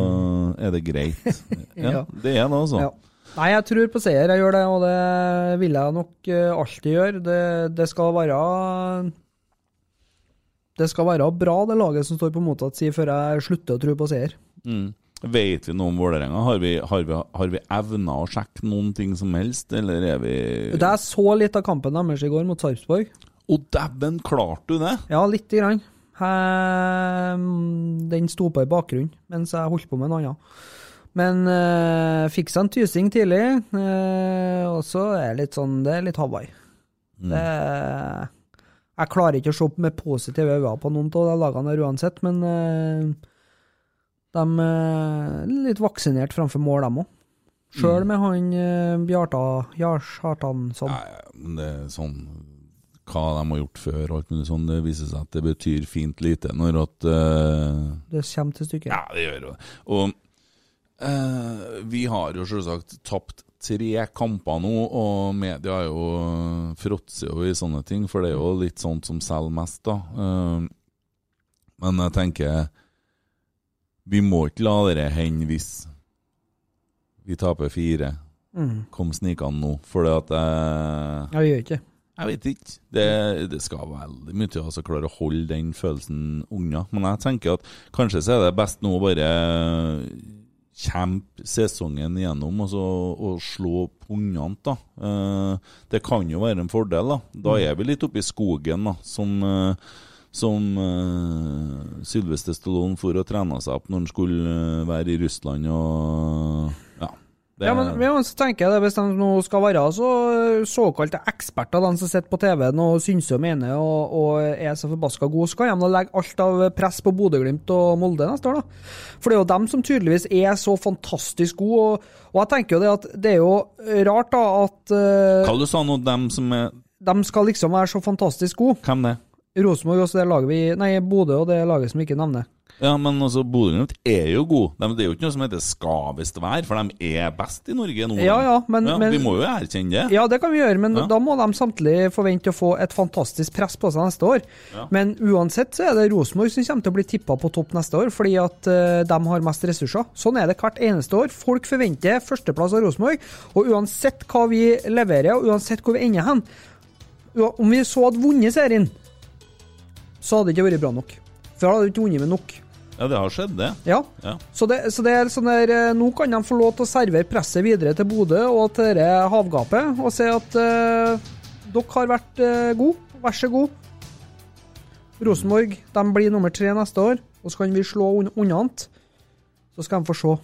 er det greit. [laughs] Ja, det er det, altså. Ja. Nei, jeg tror på seier, jeg gjør det, og det vil jeg nok eh, alltid gjøre. Det, det skal være Det skal være bra, det laget som står på motsatt side, før jeg slutter å tro på seier. Mm. Vet vi noe om Vålerenga? Har vi, har vi, har vi evna å sjekke noen ting som helst, eller er vi Det er så litt av kampen deres i går mot Sarpsborg. Å, dæven, klarte du det? Ja, lite grann. Den sto på i bakgrunnen mens jeg holdt på med en annen. Men øh, fikk seg en tysing tidlig, øh, og så er det litt sånn Det er litt Hawaii. Det Jeg klarer ikke å se med positive øyne på noen av de lagene der uansett, men eh, de er litt vaksinert framfor mål, dem òg. Sjøl med han uh, Bjarta Jartansson. ja, men det er sånn Hva de har gjort før, og alt mulig sånn, det viser seg at det betyr fint lite når at eh, Det kommer til stykket. Ja, det gjør det. Og eh, vi har jo selvsagt tapt tre kamper nå, og media er jo fråtser jo i sånne ting, for det er jo litt sånt som selger mest, da. Eh, men jeg tenker Vi må ikke la det hende hvis vi taper fire. Mm. Kom snikende nå, for det at jeg Ja, vi gjør ikke jeg vet ikke. Det, det skal veldig mye til å klare å holde den følelsen unna. Men jeg tenker at kanskje så er det best nå å bare kjempe sesongen igjennom og, og slå pungene, da. Eh, det kan jo være en fordel, da. Da er vi litt oppe i skogen, da, som eh, som uh, Sylvester Stallone for å trene seg opp når han skulle uh, være i Russland og Ja. det- Ja, men, men så tenker jeg det, Hvis de nå skal være så såkalte eksperter, de som sitter på TV-en og synser og mener og, og er så forbaska gode, så kan de legge alt av press på Bodø-Glimt og Molde neste år. da. For det er jo dem som tydeligvis er så fantastisk gode. Og, og jeg tenker jo det at det er jo rart da at uh, Hva du sa nå, dem som er de skal liksom være så fantastisk gode. Hvem det? Rosenborg også det laget vi Nei, Bodø og det laget som vi ikke nevner. Ja, men altså, Bodø-Glimt er jo god. De, det er jo ikke noe som heter skal vær, være, for de er best i Norge nå. Ja, ja, men- men- Vi må jo erkjenne det. Ja, det kan vi gjøre, men Ja. da må de samtidig forvente å få et fantastisk press på seg neste år. Men uansett så er det Rosenborg som kommer til å bli tippa på topp neste år, fordi at uh, de har mest ressurser. Sånn er det hvert eneste år. Folk forventer førsteplass av Rosenborg, og uansett hva vi leverer, og uansett hvor vi ender hen Om vi så hadde vunnet serien, så hadde det ikke vært bra nok. For da hadde du ikke vunnet med nok. Ja, det har skjedd, det. Ja. Ja. Så, det, så det er sånn der, eh, nå kan de få lov til å servere presset videre til Bodø og til dette havgapet og si at eh, dere har vært uh, gode, vær så god. Rosenborg de blir nummer tre neste år, og så kan vi slå un unna han. Så skal de få se.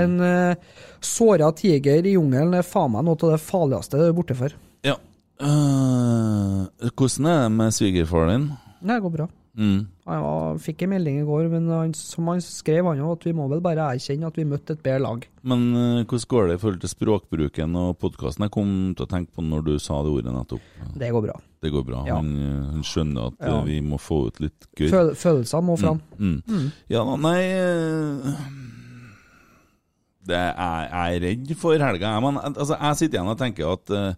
En uh, såra tiger i jungelen er faen meg noe av det farligste du er borte for. Ja. Uh, hvordan er det med svigerfaren din? Det går bra. Mm. Han var, fikk en melding i går, men han, som han skrev, han jo, at vi må vel bare erkjenne at vi møtte et bedre lag. Men uh, hvordan går det i forhold til språkbruken og podkasten? Jeg kom til å tenke på når du sa det ordet nettopp. Det går bra. Det går bra. Ja. Han, øh, han skjønner at Ja. øh, vi må få ut litt gøy. Føl følelsene må fram. Mm. Ja, da, nei uh, det er, Jeg er redd for helga. Men altså, jeg sitter igjen og tenker at øh,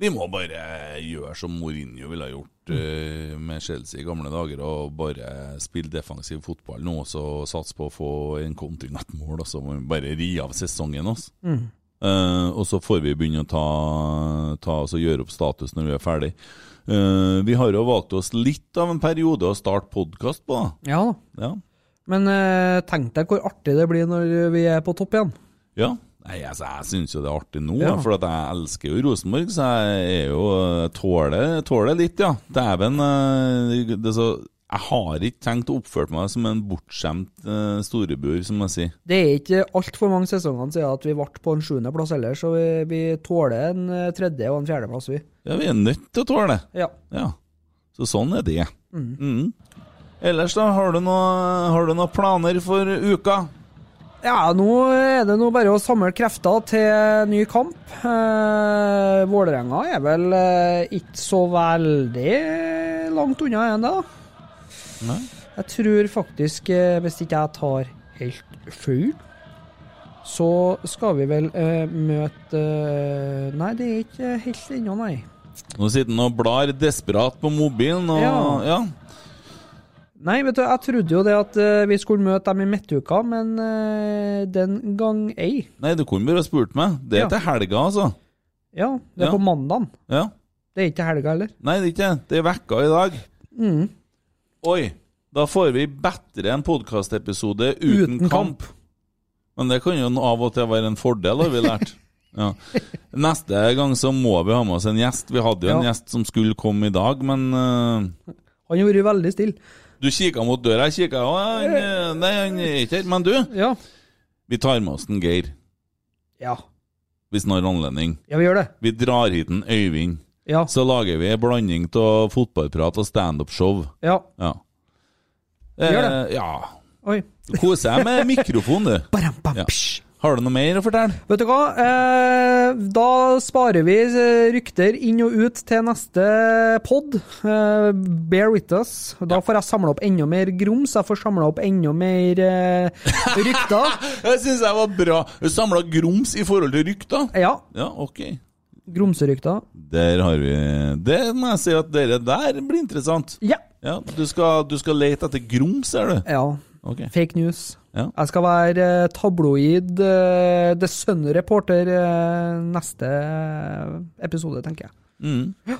vi må bare gjøre som Mourinho ville gjort øh, med Chelsea i gamle dager, og bare spille defensiv fotball nå, og så satse på å få en kontinuert mål, og så må vi bare ri av sesongen. Også. Uh, og så får vi begynne å ta, ta altså gjøre opp status når vi er ferdig. Uh, vi har jo valgt oss litt av en periode å starte podkast på. da. Ja. Ja. Men tenk deg hvor artig det blir når vi er på topp igjen. Ja. Nei, altså, jeg syns jo det er artig nå, Ja. for at jeg elsker jo Rosenborg, så jeg er jo tåler, tåler litt, ja. Dæven. eh, Jeg har ikke tenkt å oppføre meg som en bortskjemt uh, storebror, som jeg sier. Det er ikke altfor mange sesonger siden at vi ble på en sjuendeplass heller, så vi, vi tåler en eh, tredje- og en fjerdeplass, vi. Ja, vi er nødt til å tåle det. Ja. Ja. Så sånn er det. Mm. Ellers, da? Har du noe- noen planer for uka? Ja, nå er det nå bare å samle krefter til ny kamp. Eh, Vålerenga er vel eh, ikke så veldig langt unna igjen, da. Nei. Jeg tror faktisk, eh, hvis ikke jeg tar helt feil, så skal vi vel eh, møte eh, Nei, det er ikke helt ennå, nei. Nå sitter han og blar desperat på mobilen, og ja. Ja. Nei, vet du, jeg trodde jo det at uh, vi skulle møte dem i midtuka, men uh, den gang ei. Nei, du kunne bare spurt meg. Det er Ja. til helga, altså. Ja, det er Ja. på mandagen. Ja. Det er ikke helga heller. Nei, det er ikke det. Det er vekka i dag. Mm. Oi, da får vi bedre en podkastepisode uten, Uten kamp. kamp. Men det kan jo av og til være en fordel, har vi lært. [laughs] Ja. Neste gang så må vi ha med oss en gjest. Vi hadde jo en gjest som skulle komme i dag, men uh... Han har vært veldig stille. Du kikka mot døra, jeg kikka eh, Nei, han er ikke her. Men du, Ja. vi tar med oss en Geir ja. hvis han har anledning. Ja, vi gjør det. Vi drar hit en Øyvind. Ja. Så lager vi en blanding av fotballprat og standup-show. ja. Ja. Gjør Eh, ja. Oi. Kose deg med mikrofon, du. Baram, bam, Ja. psj. Har du noe mer å fortelle? Vet du hva? Eh, da sparer vi eh, rykter inn og ut til neste pod. Eh, bear with us. Da får jeg samla opp enda mer grums. Jeg får samla opp enda mer eh, rykter. [laughs] Jeg syns jeg var bra. Samla grums i forhold til rykter. Ja. Ja, ok. Grumserykter. Der har vi Det må jeg si at dere der blir interessant. Ja. Ja, Du skal, du skal lete etter grums, er du? ja. Ok. Fake news. Ja. Jeg skal være eh, tabloid uh, The Sun-reporter eh, neste episode, tenker jeg. Mm.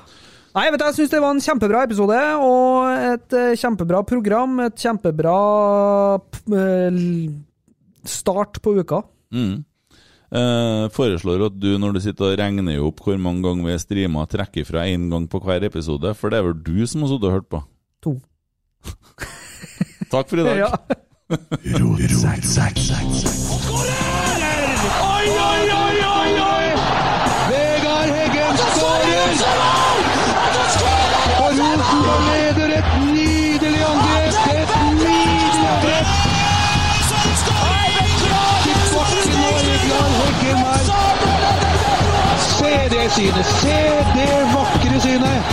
Nei, vet du, jeg syns det var en kjempebra episode, og et eh, kjempebra program. Et kjempebra eh, start på uka. Mm. Eh, foreslår at du, når du sitter og regner opp hvor mange ganger vi har streama, trekker fra én gang på hver episode, for det er vel du som har sittet og hørt på. To. [laughs] Takk for i dag. Ja. Oi, oi, oi, oi, oi! Vegard Heggen skårer! Og Rosenborg leder et nydelig angrep! Et nydelig angrep! Til bakken og Vegard Heggen her. Se det synet! Se det vakre synet!